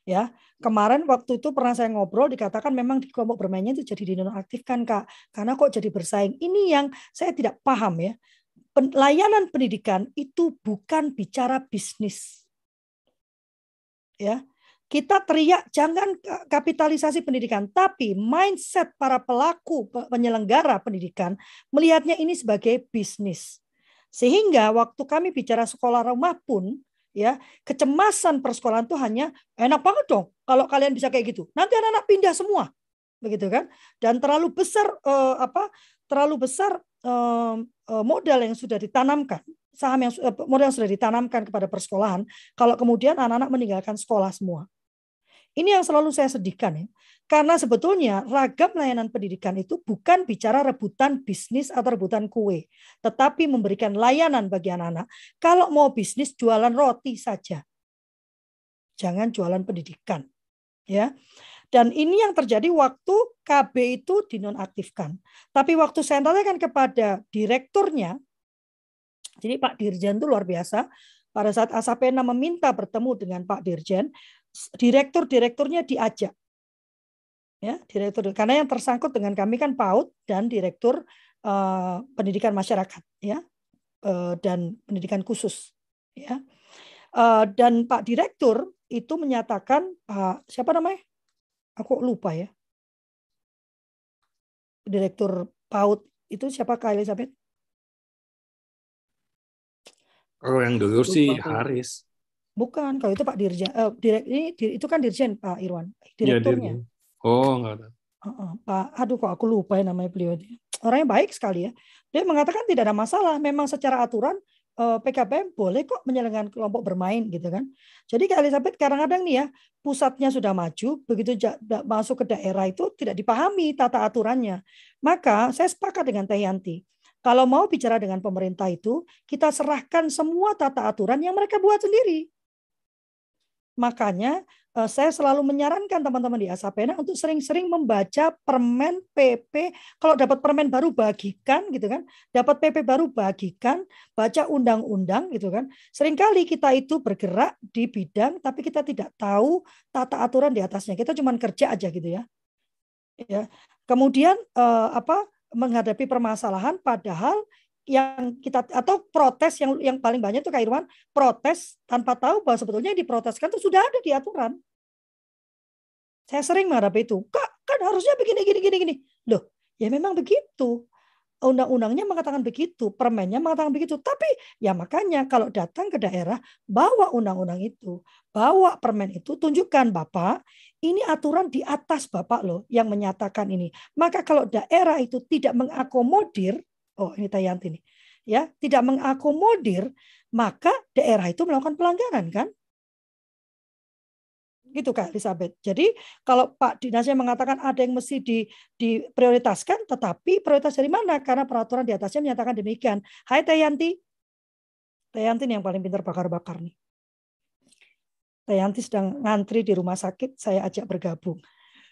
Ya, kemarin waktu itu pernah saya ngobrol dikatakan memang di kelompok bermainnya itu jadi dinonaktifkan kak, karena kok jadi bersaing. Ini yang saya tidak paham ya. Layanan pendidikan itu bukan bicara bisnis. Ya, kita teriak jangan kapitalisasi pendidikan, tapi mindset para pelaku penyelenggara pendidikan melihatnya ini sebagai bisnis. Sehingga waktu kami bicara sekolah rumah pun ya. Kecemasan persekolahan itu hanya enak banget dong kalau kalian bisa kayak gitu. Nanti anak-anak pindah semua begitu kan? Dan terlalu besar eh, apa terlalu besar eh, eh modal yang sudah ditanamkan saham yang eh, modal yang sudah ditanamkan kepada persekolahan kalau kemudian anak-anak meninggalkan sekolah semua ini yang selalu saya sedihkan ya. Karena sebetulnya ragam layanan pendidikan itu bukan bicara rebutan bisnis atau rebutan kue, tetapi memberikan layanan bagi anak-anak. Kalau mau bisnis jualan roti saja. Jangan jualan pendidikan. Ya. Dan ini yang terjadi waktu KB itu dinonaktifkan. Tapi waktu saya tanyakan kepada direkturnya, jadi Pak Dirjen itu luar biasa. Pada saat Asapena meminta bertemu dengan Pak Dirjen, direktur-direkturnya diajak. Ya, direktur karena yang tersangkut dengan kami kan PAUD dan direktur uh, pendidikan masyarakat ya. Uh, dan pendidikan khusus ya. Uh, dan Pak direktur itu menyatakan Pak siapa namanya? Aku lupa ya. Direktur PAUD itu siapa Kak Elizabeth? Oh, yang dulu sih Haris. Bukan, kalau itu Pak Dirjen. Uh, direk, ini itu kan Dirjen Pak Irwan, iya, direkturnya. Ya, oh, enggak ada. Uh, uh, Pak, aduh kok aku lupa ya namanya beliau. Orangnya baik sekali ya. Dia mengatakan tidak ada masalah. Memang secara aturan uh, eh, PKPM boleh kok menyelenggarkan kelompok bermain gitu kan. Jadi Kak Elizabeth kadang-kadang nih ya pusatnya sudah maju, begitu masuk ke daerah itu tidak dipahami tata aturannya. Maka saya sepakat dengan Teh Yanti. Kalau mau bicara dengan pemerintah itu, kita serahkan semua tata aturan yang mereka buat sendiri. Makanya eh, saya selalu menyarankan teman-teman di Asapena untuk sering-sering membaca permen PP. Kalau dapat permen baru bagikan gitu kan, dapat PP baru bagikan, baca undang-undang gitu kan. Seringkali kita itu bergerak di bidang tapi kita tidak tahu tata aturan di atasnya. Kita cuma kerja aja gitu ya. Ya. Kemudian eh, apa menghadapi permasalahan padahal yang kita atau protes yang yang paling banyak itu Kak protes tanpa tahu bahwa sebetulnya yang diproteskan itu sudah ada di aturan. Saya sering menghadapi itu. Kak, kan harusnya begini gini gini gini. Loh, ya memang begitu. Undang-undangnya mengatakan begitu, permennya mengatakan begitu. Tapi ya makanya kalau datang ke daerah, bawa undang-undang itu, bawa permen itu, tunjukkan Bapak, ini aturan di atas Bapak loh yang menyatakan ini. Maka kalau daerah itu tidak mengakomodir oh ini Tayanti nih, ya tidak mengakomodir, maka daerah itu melakukan pelanggaran kan? Gitu Kak Elizabeth. Jadi kalau Pak Dinasnya mengatakan ada yang mesti di, diprioritaskan, tetapi prioritas dari mana? Karena peraturan di atasnya menyatakan demikian. Hai Tayanti. Tayanti yang paling pintar bakar-bakar nih. Tayanti sedang ngantri di rumah sakit, saya ajak bergabung.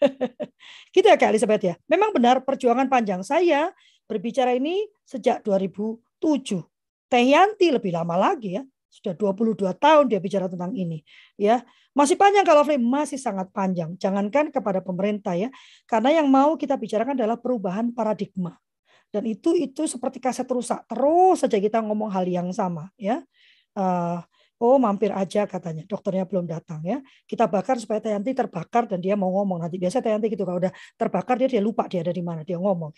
gitu ya Kak Elizabeth ya. Memang benar perjuangan panjang saya berbicara ini sejak 2007. Teh Yanti lebih lama lagi ya. Sudah 22 tahun dia bicara tentang ini. ya Masih panjang kalau masih sangat panjang. Jangankan kepada pemerintah ya. Karena yang mau kita bicarakan adalah perubahan paradigma. Dan itu itu seperti kaset rusak. Terus saja kita ngomong hal yang sama ya. Uh, Oh mampir aja katanya, dokternya belum datang ya. Kita bakar supaya Tayanti terbakar dan dia mau ngomong nanti. Biasa Tayanti gitu kalau udah terbakar dia dia lupa dia ada di mana dia ngomong.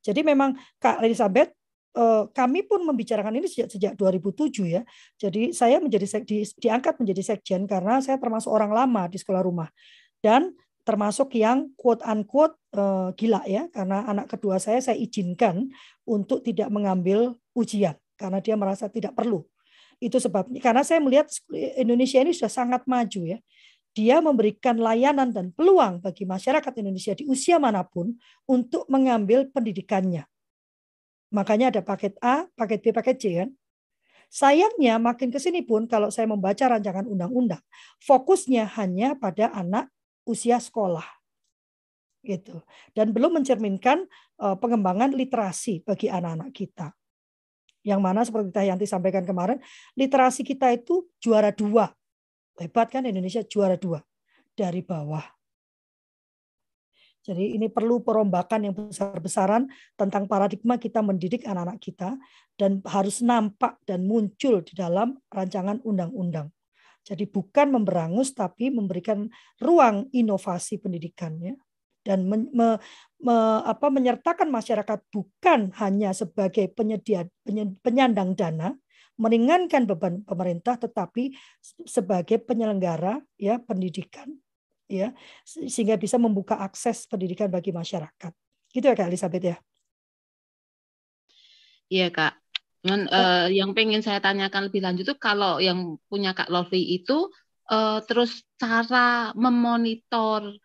Jadi memang Kak Elizabeth eh, kami pun membicarakan ini sejak sejak 2007 ya. Jadi saya menjadi di, diangkat menjadi sekjen karena saya termasuk orang lama di sekolah rumah dan termasuk yang quote unquote uh, gila ya karena anak kedua saya saya izinkan untuk tidak mengambil ujian karena dia merasa tidak perlu. Itu sebabnya karena saya melihat Indonesia ini sudah sangat maju ya. Dia memberikan layanan dan peluang bagi masyarakat Indonesia di usia mana pun untuk mengambil pendidikannya. Makanya ada paket A, paket B, paket C kan. Sayangnya makin ke sini pun kalau saya membaca rancangan undang-undang, fokusnya hanya pada anak usia sekolah. Gitu. Dan belum mencerminkan uh, pengembangan literasi bagi anak-anak kita. Yang mana seperti Teh Yanti sampaikan kemarin, literasi kita itu juara dua. Hebat kan Indonesia juara dua dari bawah. Jadi ini perlu perombakan yang besar-besaran tentang paradigma kita mendidik anak-anak kita dan harus nampak dan muncul di dalam rancangan undang-undang. Jadi bukan memberangus tapi memberikan ruang inovasi pendidikannya dan me, me, me, apa, menyertakan masyarakat bukan hanya sebagai penyedia penyandang dana, meringankan beban pemerintah tetapi sebagai penyelenggara ya pendidikan ya sehingga bisa membuka akses pendidikan bagi masyarakat. Gitu ya Kak Elizabeth ya. Iya Kak. Cuman uh, yang pengen saya tanyakan lebih lanjut tuh kalau yang punya Kak Lovely itu uh, terus cara memonitor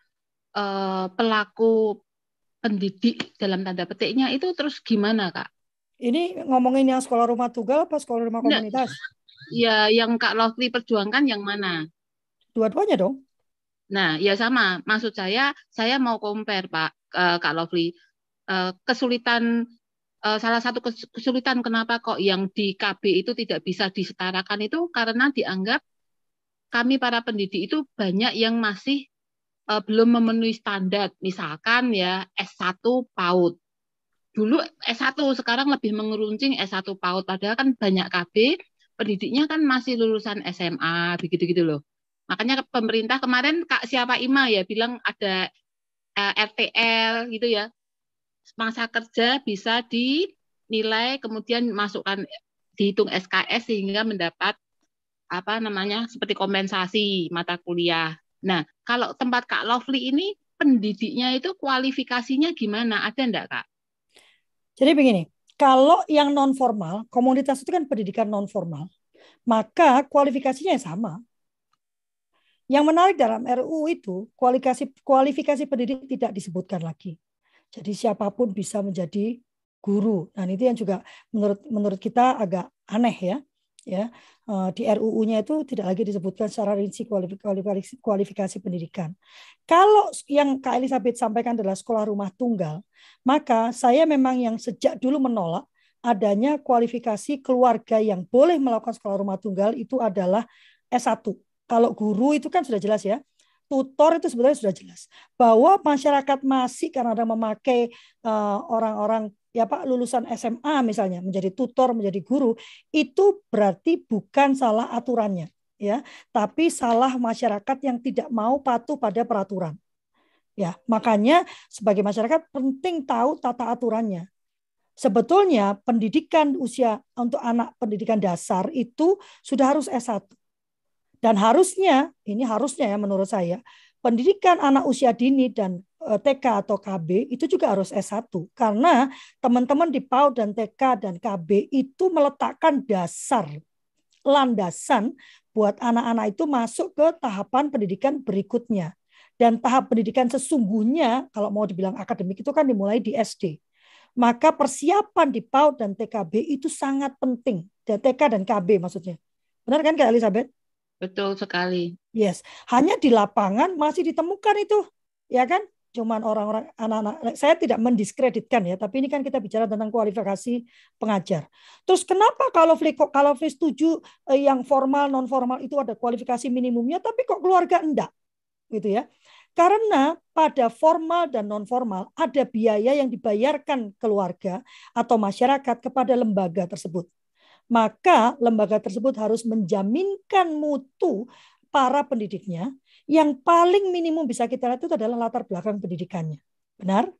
uh, pelaku pendidik dalam tanda petiknya itu terus gimana Kak? Ini ngomongin yang sekolah rumah tunggal apa sekolah rumah komunitas? Ya, yang Kak Lovely perjuangkan yang mana? Dua-duanya dong. Nah, ya sama. Maksud saya, saya mau compare Pak uh, Kak Lovely. Uh, kesulitan uh, salah satu kesulitan kenapa kok yang di KB itu tidak bisa disetarakan itu karena dianggap kami para pendidik itu banyak yang masih uh, belum memenuhi standar. Misalkan ya S1 PAUD. Dulu S1 sekarang lebih mengeruncing S1 PAUD padahal kan banyak KB pendidiknya kan masih lulusan SMA begitu-gitu loh. Makanya pemerintah kemarin Kak siapa Ima ya bilang ada uh, eh, RTL gitu ya. Masa kerja bisa dinilai kemudian masukkan dihitung SKS sehingga mendapat apa namanya seperti kompensasi mata kuliah. Nah, kalau tempat Kak Lovely ini pendidiknya itu kualifikasinya gimana? Ada enggak, Kak? Jadi begini, kalau yang non formal, komunitas itu kan pendidikan non formal, maka kualifikasinya sama. Yang menarik dalam RUU itu kualifikasi kualifikasi pendidik tidak disebutkan lagi. Jadi siapa pun bisa menjadi guru. Dan itu yang juga menurut menurut kita agak aneh ya. Ya, eh, di RUU-nya itu tidak lagi disebutkan secara rinci kualifikasi, pendidikan. Kalau yang Kak Elizabeth sampaikan adalah sekolah rumah tunggal, maka saya memang yang sejak dulu menolak adanya kualifikasi keluarga yang boleh melakukan sekolah rumah tunggal itu adalah S1 kalau guru itu kan sudah jelas ya. Tutor itu sebenarnya sudah jelas bahwa masyarakat masih karena ada memakai uh, orang-orang ya Pak lulusan SMA misalnya menjadi tutor, menjadi guru, itu berarti bukan salah aturannya ya, tapi salah masyarakat yang tidak mau patuh pada peraturan. Ya, makanya sebagai masyarakat penting tahu tata aturannya. Sebetulnya pendidikan usia untuk anak pendidikan dasar itu sudah harus S1. Dan harusnya, ini harusnya ya menurut saya, pendidikan anak usia dini dan TK atau KB itu juga harus S1 karena teman-teman di PAUD dan TK dan KB itu meletakkan dasar landasan buat anak-anak itu masuk ke tahapan pendidikan berikutnya. Dan tahap pendidikan sesungguhnya kalau mau dibilang akademik itu kan dimulai di SD. Maka persiapan di PAUD dan TKB itu sangat penting. Dan TK dan KB maksudnya. Benar kan Kak Elizabeth? Betul sekali. Yes, hanya di lapangan masih ditemukan itu, ya kan? Cuman orang-orang anak-anak. Saya tidak mendiskreditkan ya, tapi ini kan kita bicara tentang kualifikasi pengajar. Terus kenapa kalau kalau setuju eh, yang formal non formal itu ada kualifikasi minimumnya, tapi kok keluarga enggak, gitu ya? Karena pada formal dan non formal ada biaya yang dibayarkan keluarga atau masyarakat kepada lembaga tersebut maka lembaga tersebut harus menjaminkan mutu para pendidiknya yang paling minimum bisa kita lihat itu adalah latar belakang pendidikannya. Benar?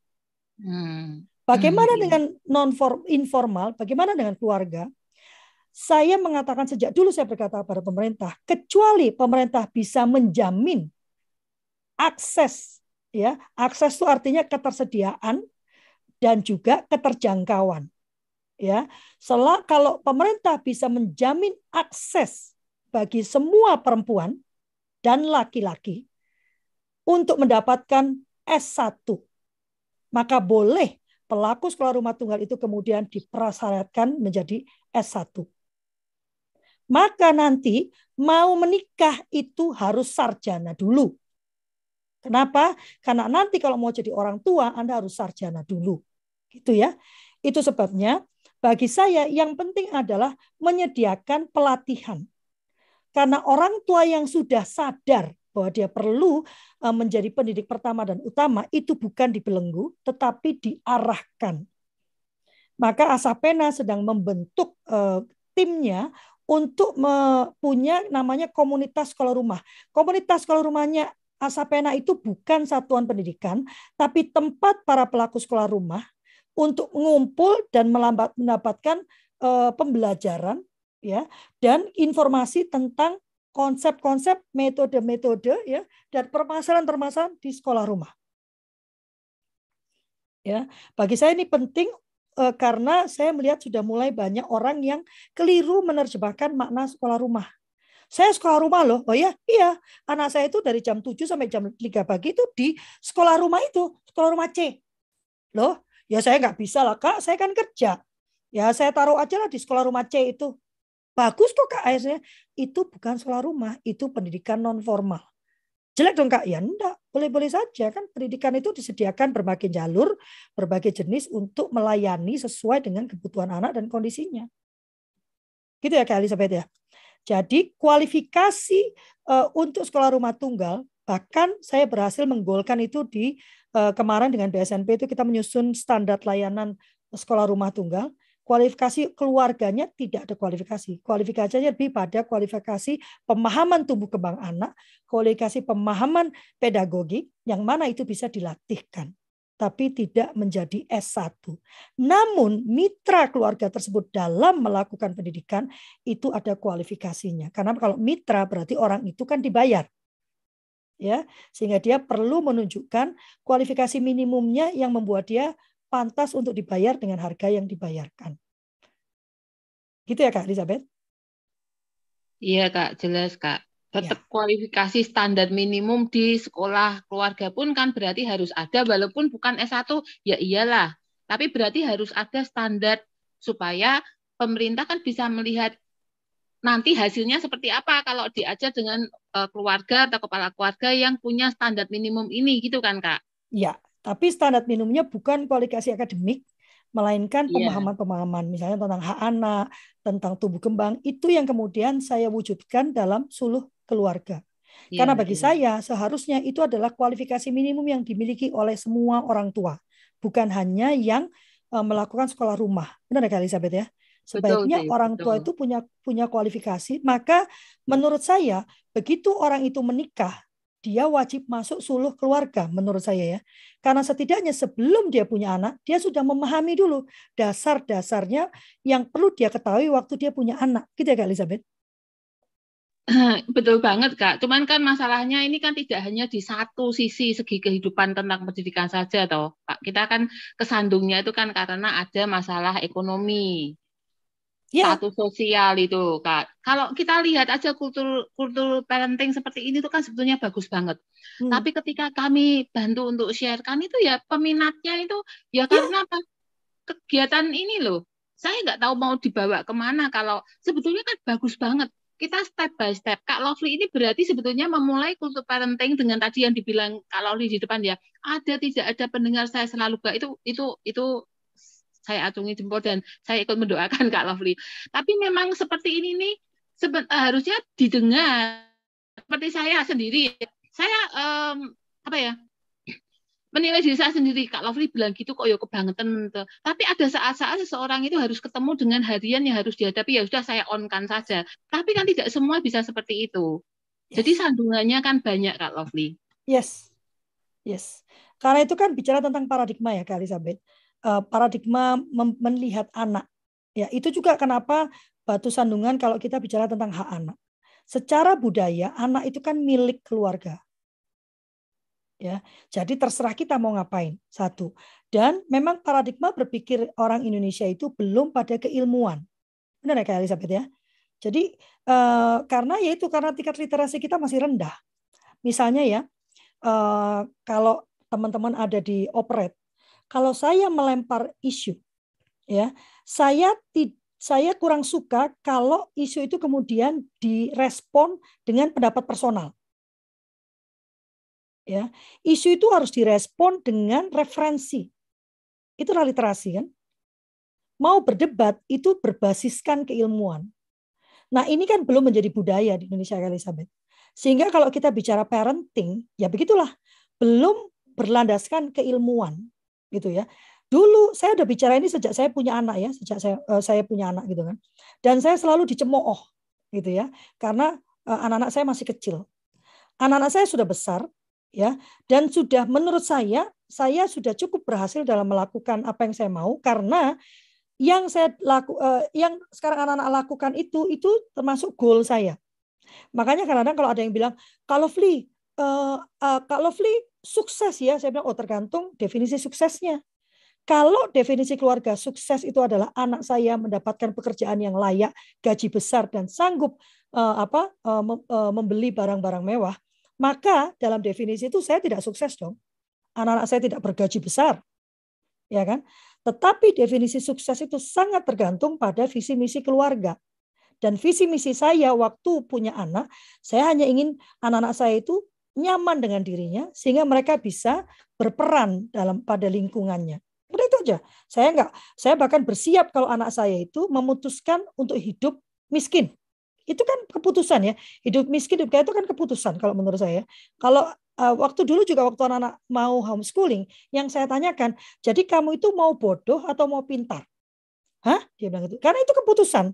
Hmm. Bagaimana Hmm. dengan non informal? Bagaimana dengan keluarga? Saya mengatakan sejak dulu saya berkata kepada pemerintah, kecuali pemerintah bisa menjamin akses ya, akses itu artinya ketersediaan dan juga keterjangkauan. Ya, setelah kalau pemerintah bisa menjamin akses bagi semua perempuan dan laki-laki untuk mendapatkan S1, maka boleh pelaku sekolah rumah tunggal itu kemudian dipersyaratkan menjadi S1. Maka nanti mau menikah itu harus sarjana dulu. Kenapa? Karena nanti kalau mau jadi orang tua Anda harus sarjana dulu. Gitu ya. Itu sebabnya bagi saya yang penting adalah menyediakan pelatihan. Karena orang tua yang sudah sadar bahwa dia perlu eh, menjadi pendidik pertama dan utama itu bukan dibelenggu tetapi diarahkan. Maka Asapena sedang membentuk uh, timnya untuk punya namanya komunitas sekolah rumah. Komunitas sekolah rumahnya Asapena itu bukan satuan pendidikan, tapi tempat para pelaku sekolah rumah untuk mengumpul dan mendapatkan uh, pembelajaran ya dan informasi tentang konsep-konsep metode-metode ya dan permasalahan-permasalahan di sekolah rumah. Ya, bagi saya ini penting uh, karena saya melihat sudah mulai banyak orang yang keliru menerjemahkan makna sekolah rumah. Saya sekolah rumah loh. Oh ya, iya. Anak saya itu dari jam 7 sampai jam 3 pagi itu di sekolah rumah itu, sekolah rumah C. Loh, ya saya nggak bisa lah kak, saya kan kerja. Ya saya taruh aja lah di sekolah rumah C itu. Bagus kok kak, saya itu bukan sekolah rumah, itu pendidikan non formal. Jelek dong kak? Ya enggak, boleh-boleh saja kan pendidikan itu disediakan berbagai jalur, berbagai jenis untuk melayani sesuai dengan kebutuhan anak dan kondisinya. Gitu ya kak Elizabeth ya. Jadi kualifikasi uh, untuk sekolah rumah tunggal, bahkan saya berhasil menggolkan itu di uh, kemarin dengan BSNP itu kita menyusun standar layanan sekolah rumah tunggal kualifikasi keluarganya tidak ada kualifikasi. Kualifikasinya lebih pada kualifikasi pemahaman tumbuh kembang anak, kualifikasi pemahaman pedagogik yang mana itu bisa dilatihkan tapi tidak menjadi S1. Namun mitra keluarga tersebut dalam melakukan pendidikan itu ada kualifikasinya. Karena kalau mitra berarti orang itu kan dibayar. Ya, sehingga dia perlu menunjukkan kualifikasi minimumnya yang membuat dia pantas untuk dibayar dengan harga yang dibayarkan. Gitu ya Kak Elizabeth? Iya Kak, jelas Kak. Tetap ya. kualifikasi standar minimum di sekolah keluarga pun kan berarti harus ada walaupun bukan S1 ya iyalah. Tapi berarti harus ada standar supaya pemerintah kan bisa melihat nanti hasilnya seperti apa kalau diajar dengan uh, keluarga atau kepala keluarga yang punya standar minimum ini gitu kan Kak? Ya, tapi standar minimumnya bukan kualifikasi akademik, melainkan pemahaman-pemahaman misalnya tentang hak anak, tentang tubuh kembang itu yang kemudian saya wujudkan dalam suluh keluarga. Yeah, Karena bagi yeah. saya seharusnya itu adalah kualifikasi minimum yang dimiliki oleh semua orang tua, bukan hanya yang uh, melakukan sekolah rumah. Benar ya Elizabeth ya? Sebaiknya betul, orang betul. tua itu punya punya kualifikasi, maka menurut saya begitu orang itu menikah dia wajib masuk suluh keluarga menurut saya ya. Karena setidaknya sebelum dia punya anak, dia sudah memahami dulu dasar-dasarnya yang perlu dia ketahui waktu dia punya anak. Gitu ya Kak Elizabeth? Betul banget Kak. Cuman kan masalahnya ini kan tidak hanya di satu sisi segi kehidupan tentang pendidikan saja toh. Pak. Kita kan kesandungnya itu kan karena ada masalah ekonomi. Ya. Status sosial itu Kak. Kalau kita lihat aja kultur kultur parenting seperti ini itu kan sebetulnya bagus banget. Hmm. Tapi ketika kami bantu untuk sharekan itu ya peminatnya itu ya, ya. karena apa? Kegiatan ini loh. Saya nggak tahu mau dibawa ke mana kalau sebetulnya kan bagus banget kita step by step. Kak Lovely ini berarti sebetulnya memulai kultur parenting dengan tadi yang dibilang Kak Lovely di depan ya. Ada tidak ada pendengar saya selalu gak itu itu itu saya acungi jempol dan saya ikut mendoakan Kak Lovely. Tapi memang seperti ini nih seben, harusnya didengar seperti saya sendiri. Saya um, apa ya? menilai diri saya sendiri Kak Lovely bilang gitu kok ya kebangetan tapi ada saat-saat seseorang itu harus ketemu dengan harian yang harus dihadapi ya sudah saya on kan saja tapi kan tidak semua bisa seperti itu yes. jadi sandungannya kan banyak Kak Lovely yes yes karena itu kan bicara tentang paradigma ya Kak Elizabeth paradigma melihat anak. Ya, itu juga kenapa batu sandungan kalau kita bicara tentang hak anak. Secara budaya, anak itu kan milik keluarga. Ya, jadi terserah kita mau ngapain. Satu. Dan memang paradigma berpikir orang Indonesia itu belum pada keilmuan. Benar ya Kak Elizabeth ya? Jadi uh, karena ya itu karena tingkat literasi kita masih rendah. Misalnya ya, uh, kalau teman-teman ada di operate, kalau saya melempar isu, ya saya saya kurang suka kalau isu itu kemudian direspon dengan pendapat personal. Ya, isu itu harus direspon dengan referensi. Itulah literasi kan. Mau berdebat itu berbasiskan keilmuan. Nah, ini kan belum menjadi budaya di Indonesia Elizabeth. Sehingga kalau kita bicara parenting, ya begitulah, belum berlandaskan keilmuan gitu ya. Dulu saya udah bicara ini sejak saya punya anak ya, sejak saya uh, saya punya anak gitu kan. Dan saya selalu dicemooh gitu ya, karena uh, anak-anak saya masih kecil. Anak-anak saya sudah besar ya, dan sudah menurut saya saya sudah cukup berhasil dalam melakukan apa yang saya mau karena yang saya laku uh, yang sekarang anak-anak lakukan itu itu termasuk goal saya Makanya kadang-kadang kalau ada yang bilang, kalau Fli, uh, uh, kalau Fli sukses ya, saya bilang, oh tergantung definisi suksesnya. Kalau definisi keluarga sukses itu adalah anak saya mendapatkan pekerjaan yang layak, gaji besar dan sanggup uh, apa uh, membeli barang-barang mewah, maka dalam definisi itu saya tidak sukses dong. Anak-anak saya tidak bergaji besar. Ya kan? Tetapi definisi sukses itu sangat tergantung pada visi misi keluarga. Dan visi misi saya waktu punya anak, saya hanya ingin anak-anak saya itu nyaman dengan dirinya sehingga mereka bisa berperan dalam pada lingkungannya. Udah itu aja. Saya enggak, saya bahkan bersiap kalau anak saya itu memutuskan untuk hidup miskin. Itu kan keputusan ya. Hidup miskin hidup kaya itu kan keputusan kalau menurut saya. Kalau uh, waktu dulu juga waktu anak-anak mau homeschooling, yang saya tanyakan, jadi kamu itu mau bodoh atau mau pintar? Hah? Dia bilang itu. Karena itu keputusan.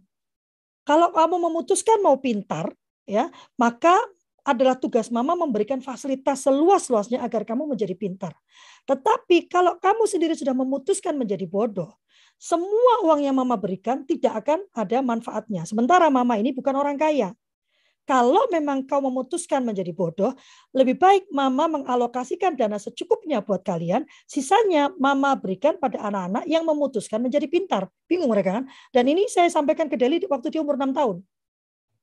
Kalau kamu memutuskan mau pintar, ya, maka adalah tugas mama memberikan fasilitas seluas-luasnya agar kamu menjadi pintar. Tetapi kalau kamu sendiri sudah memutuskan menjadi bodoh, semua uang yang mama berikan tidak akan ada manfaatnya. Sementara mama ini bukan orang kaya. Kalau memang kau memutuskan menjadi bodoh, lebih baik mama mengalokasikan dana secukupnya buat kalian, sisanya mama berikan pada anak-anak yang memutuskan menjadi pintar. Bingung mereka kan? Dan ini saya sampaikan ke Deli waktu dia umur 6 tahun.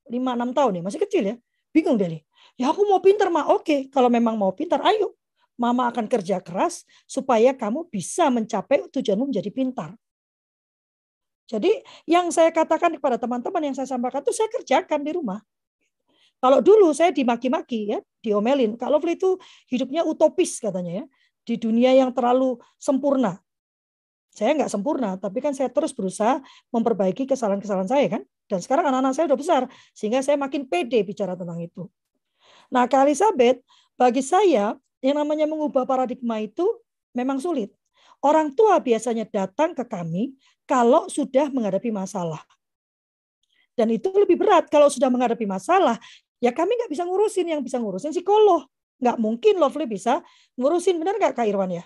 5-6 tahun ya, masih kecil ya. Bingung Deli. Ya aku mau pintar, Ma. Oke, kalau memang mau pintar, ayo. Mama akan kerja keras supaya kamu bisa mencapai tujuanmu menjadi pintar. Jadi yang saya katakan kepada teman-teman yang saya sampaikan itu saya kerjakan di rumah. Kalau dulu saya dimaki-maki ya, diomelin. Kalau itu hidupnya utopis katanya ya, di dunia yang terlalu sempurna. Saya nggak sempurna, tapi kan saya terus berusaha memperbaiki kesalahan-kesalahan saya kan. Dan sekarang anak-anak saya udah besar, sehingga saya makin pede bicara tentang itu. Nah, Kak Elizabeth, bagi saya yang namanya mengubah paradigma itu memang sulit. Orang tua biasanya datang ke kami kalau sudah menghadapi masalah. Dan itu lebih berat kalau sudah menghadapi masalah Ya kami nggak bisa ngurusin, yang bisa ngurusin psikolog. Nggak mungkin Lovely bisa ngurusin, benar nggak Kak Irwan ya?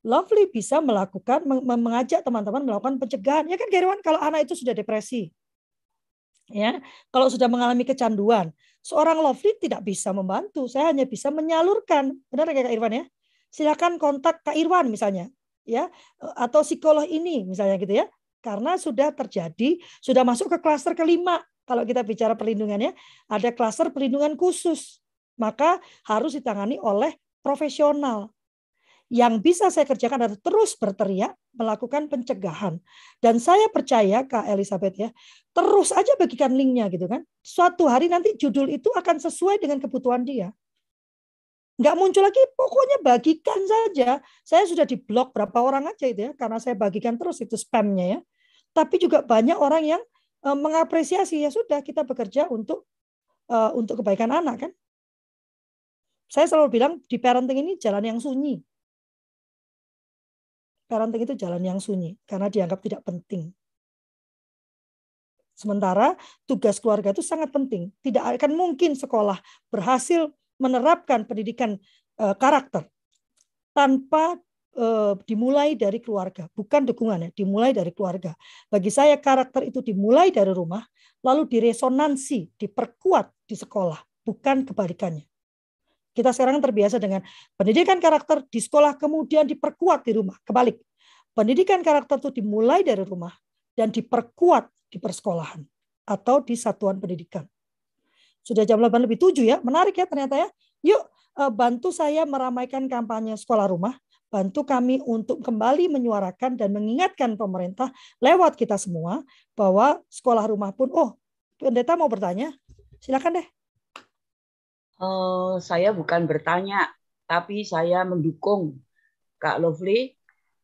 Lovely bisa melakukan, mengajak teman-teman melakukan pencegahan. Ya kan Irwan, kalau anak itu sudah depresi, ya kalau sudah mengalami kecanduan, seorang Lovely tidak bisa membantu. Saya hanya bisa menyalurkan, benar nggak Kak Irwan ya? Silakan kontak Kak Irwan misalnya, ya atau psikolog ini misalnya gitu ya karena sudah terjadi, sudah masuk ke klaster kelima kalau kita bicara perlindungannya, ada klaster perlindungan khusus. Maka harus ditangani oleh profesional. Yang bisa saya kerjakan adalah terus berteriak, melakukan pencegahan. Dan saya percaya, Kak Elizabeth ya, terus aja bagikan linknya gitu kan. Suatu hari nanti judul itu akan sesuai dengan kebutuhan dia. Nggak muncul lagi, pokoknya bagikan saja. Saya sudah di blog berapa orang aja itu ya, karena saya bagikan terus itu spamnya ya. Tapi juga banyak orang yang Eh, mengapresiasi ya sudah kita bekerja untuk uh, untuk kebaikan anak kan. Saya selalu bilang di parenting ini jalan yang sunyi. Parenting itu jalan yang sunyi karena dianggap tidak penting. Sementara tugas keluarga itu sangat penting. Tidak akan mungkin sekolah berhasil menerapkan pendidikan uh, karakter tanpa eh, dimulai dari keluarga, bukan dukungan ya, dimulai dari keluarga. Bagi saya karakter itu dimulai dari rumah, lalu diresonansi, diperkuat di sekolah, bukan kebalikannya. Kita sekarang terbiasa dengan pendidikan karakter di sekolah kemudian diperkuat di rumah. Kebalik. Pendidikan karakter itu dimulai dari rumah dan diperkuat di persekolahan atau di satuan pendidikan. Sudah jam 8 lebih 7 ya. Menarik ya ternyata ya. Yuk eh, bantu saya meramaikan kampanye sekolah rumah. Bantu kami untuk kembali menyuarakan dan mengingatkan pemerintah lewat kita semua bahwa sekolah rumah pun, oh pendeta mau bertanya, silakan deh. Eh, saya bukan bertanya, tapi saya mendukung Kak Lovely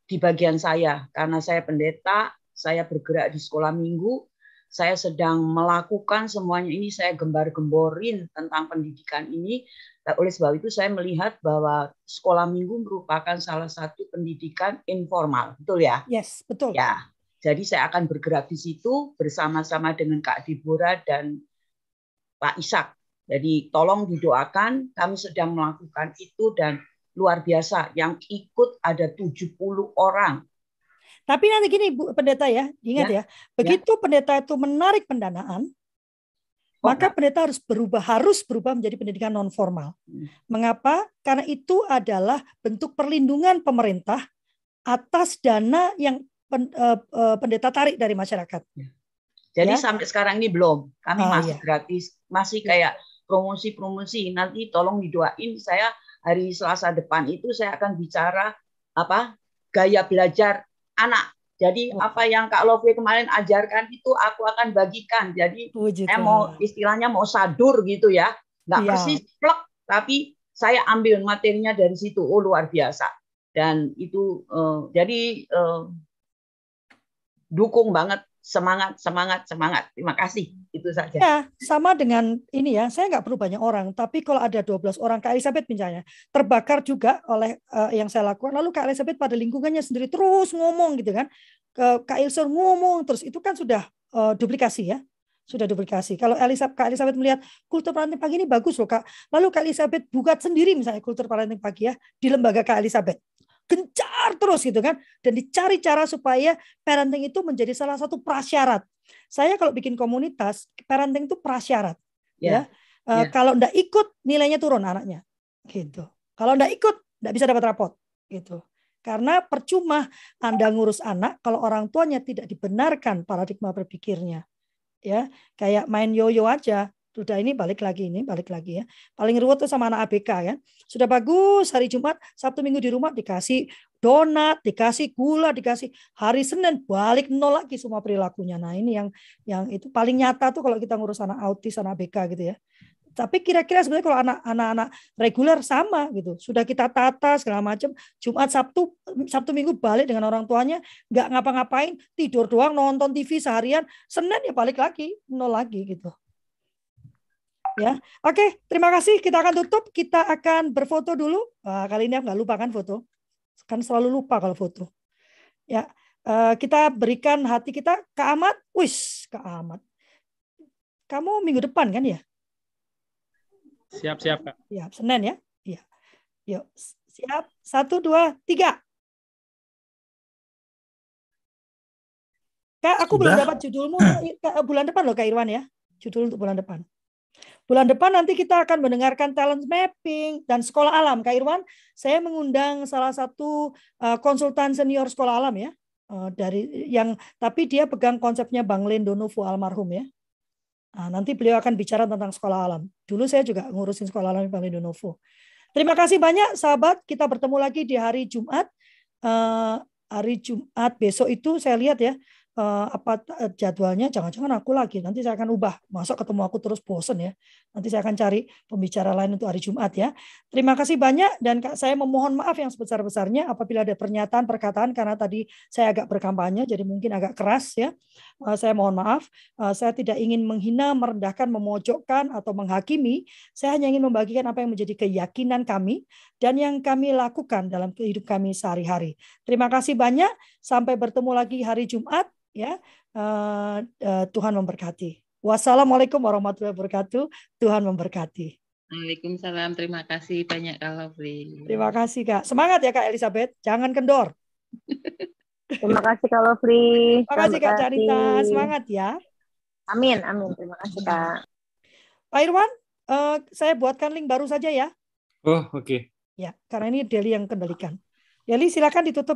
di bagian saya karena saya pendeta, saya bergerak di sekolah minggu, saya sedang melakukan semuanya ini saya gembar-gemborin tentang pendidikan ini. Nah, oleh sebab itu saya melihat bahwa sekolah minggu merupakan salah satu pendidikan informal, betul ya? Yes, betul. Ya. Jadi saya akan bergerak di situ bersama-sama dengan Kak Dibora dan Pak Ishak jadi tolong didoakan, kami sedang melakukan itu dan luar biasa. Yang ikut ada 70 orang. Tapi nanti gini Bu Pendeta ya, ingat ya, ya begitu ya. pendeta itu menarik pendanaan, oh, maka pendeta harus berubah harus berubah menjadi pendidikan non formal. Hmm. Mengapa? Karena itu adalah bentuk perlindungan pemerintah atas dana yang eh, eh, pendeta tarik dari masyarakat. Ya. Jadi ya? sampai sekarang ini belum, kami ah, masih ya. gratis, masih kayak promosi-promosi. Nanti tolong didoain saya hari Selasa depan itu saya akan bicara apa gaya belajar anak. Jadi oh. apa yang Kak Lovi kemarin ajarkan itu aku akan bagikan. Jadi Puji saya mau istilahnya mau sadur gitu ya. Nggak ya. persis plek, tapi saya ambil materinya dari situ. Oh luar biasa. Dan itu uh, jadi uh, dukung banget semangat, semangat, semangat. Terima kasih. Itu saja. Ya, sama dengan ini ya. Saya nggak perlu banyak orang, tapi kalau ada 12 orang Kak Elizabeth misalnya terbakar juga oleh uh, yang saya lakukan, lalu Kak Elizabeth pada lingkungannya sendiri terus ngomong gitu kan. Ke Kak Ilson ngomong terus itu kan sudah uh, duplikasi ya. Sudah duplikasi. Kalau Elizabeth, Kak Elizabeth melihat kultur parenting pagi ini bagus loh Kak. Lalu Kak Elizabeth buat sendiri misalnya kultur parenting pagi ya di lembaga Kak Elizabeth gencar terus gitu kan dan dicari cara supaya parenting itu menjadi salah satu prasyarat. Saya kalau bikin komunitas parenting itu prasyarat yeah. ya. Uh, yeah. kalau ndak ikut nilainya turun anaknya gitu. Kalau ndak ikut ndak bisa dapat rapot gitu. Karena percuma Anda ngurus anak kalau orang tuanya tidak dibenarkan paradigma berpikirnya. Ya, kayak main yoyo aja sudah ini balik lagi ini balik lagi ya. Paling ruwet tuh sama anak ABK ya. Sudah bagus hari Jumat Sabtu Minggu di rumah dikasih donat dikasih gula dikasih hari Senin balik nol lagi semua perilakunya. Nah ini yang yang itu paling nyata tuh kalau kita ngurus anak autis anak ABK gitu ya. Tapi kira-kira sebenarnya kalau anak-anak reguler sama gitu. Sudah kita tata segala macam Jumat Sabtu Sabtu Minggu balik dengan orang tuanya nggak ngapa-ngapain tidur doang nonton TV seharian Senin ya balik lagi nol lagi gitu ya. Oke, terima kasih. Kita akan tutup. Kita akan berfoto dulu. Wah, kali ini aku nggak lupa kan foto. Kan selalu lupa kalau foto. Ya, uh, kita berikan hati kita ke Ahmad. Wis, ke Ahmad. Kamu minggu depan kan ya? Siap, siap, Kak. Siap, Senin ya? Iya. Yuk, siap. Satu, dua, tiga. Kak, aku Sudah? belum dapat judulmu bulan depan loh, Kak Irwan ya. Judul untuk bulan depan. Bulan depan nanti kita akan mendengarkan talent mapping dan sekolah alam. Kak Irwan, saya mengundang salah satu uh, konsultan senior sekolah alam ya. Uh, dari yang tapi dia pegang konsepnya Bang Lendonovo almarhum ya. Nah, nanti beliau akan bicara tentang sekolah alam. Dulu saya juga ngurusin sekolah alam Bang Lendonovo. Terima kasih banyak sahabat. Kita bertemu lagi di hari Jumat. Uh, hari Jumat besok itu saya lihat ya uh, apa uh, jadwalnya jangan-jangan aku lagi. Nanti saya akan ubah. Masa ketemu aku terus bosen ya. Nanti saya akan cari pembicara lain untuk hari Jumat ya. Terima kasih banyak dan saya memohon maaf yang sebesar-besarnya apabila ada pernyataan perkataan karena tadi saya agak berkampanye jadi mungkin agak keras ya. Uh, saya mohon maaf. Uh, saya tidak ingin menghina merendahkan memojokkan atau menghakimi. Saya hanya ingin membagikan apa yang menjadi keyakinan kami dan yang kami lakukan dalam kehidupan kami sehari-hari. Terima kasih banyak. Sampai bertemu lagi hari Jumat ya uh, uh, Tuhan memberkati. Wassalamualaikum warahmatullahi wabarakatuh. Tuhan memberkati. Waalaikumsalam. Terima kasih banyak Kak Lovely. Terima kasih Kak. Semangat ya Kak Elizabeth. Jangan kendor. Terima kasih Kak Lovely. Terima kasih Kak Carita. Semangat ya. Amin, amin. Terima kasih Kak. Pak Irwan, uh, saya buatkan link baru saja ya. Oh, oke. Okay. Ya, karena ini Deli yang kendalikan. Deli silakan ditutup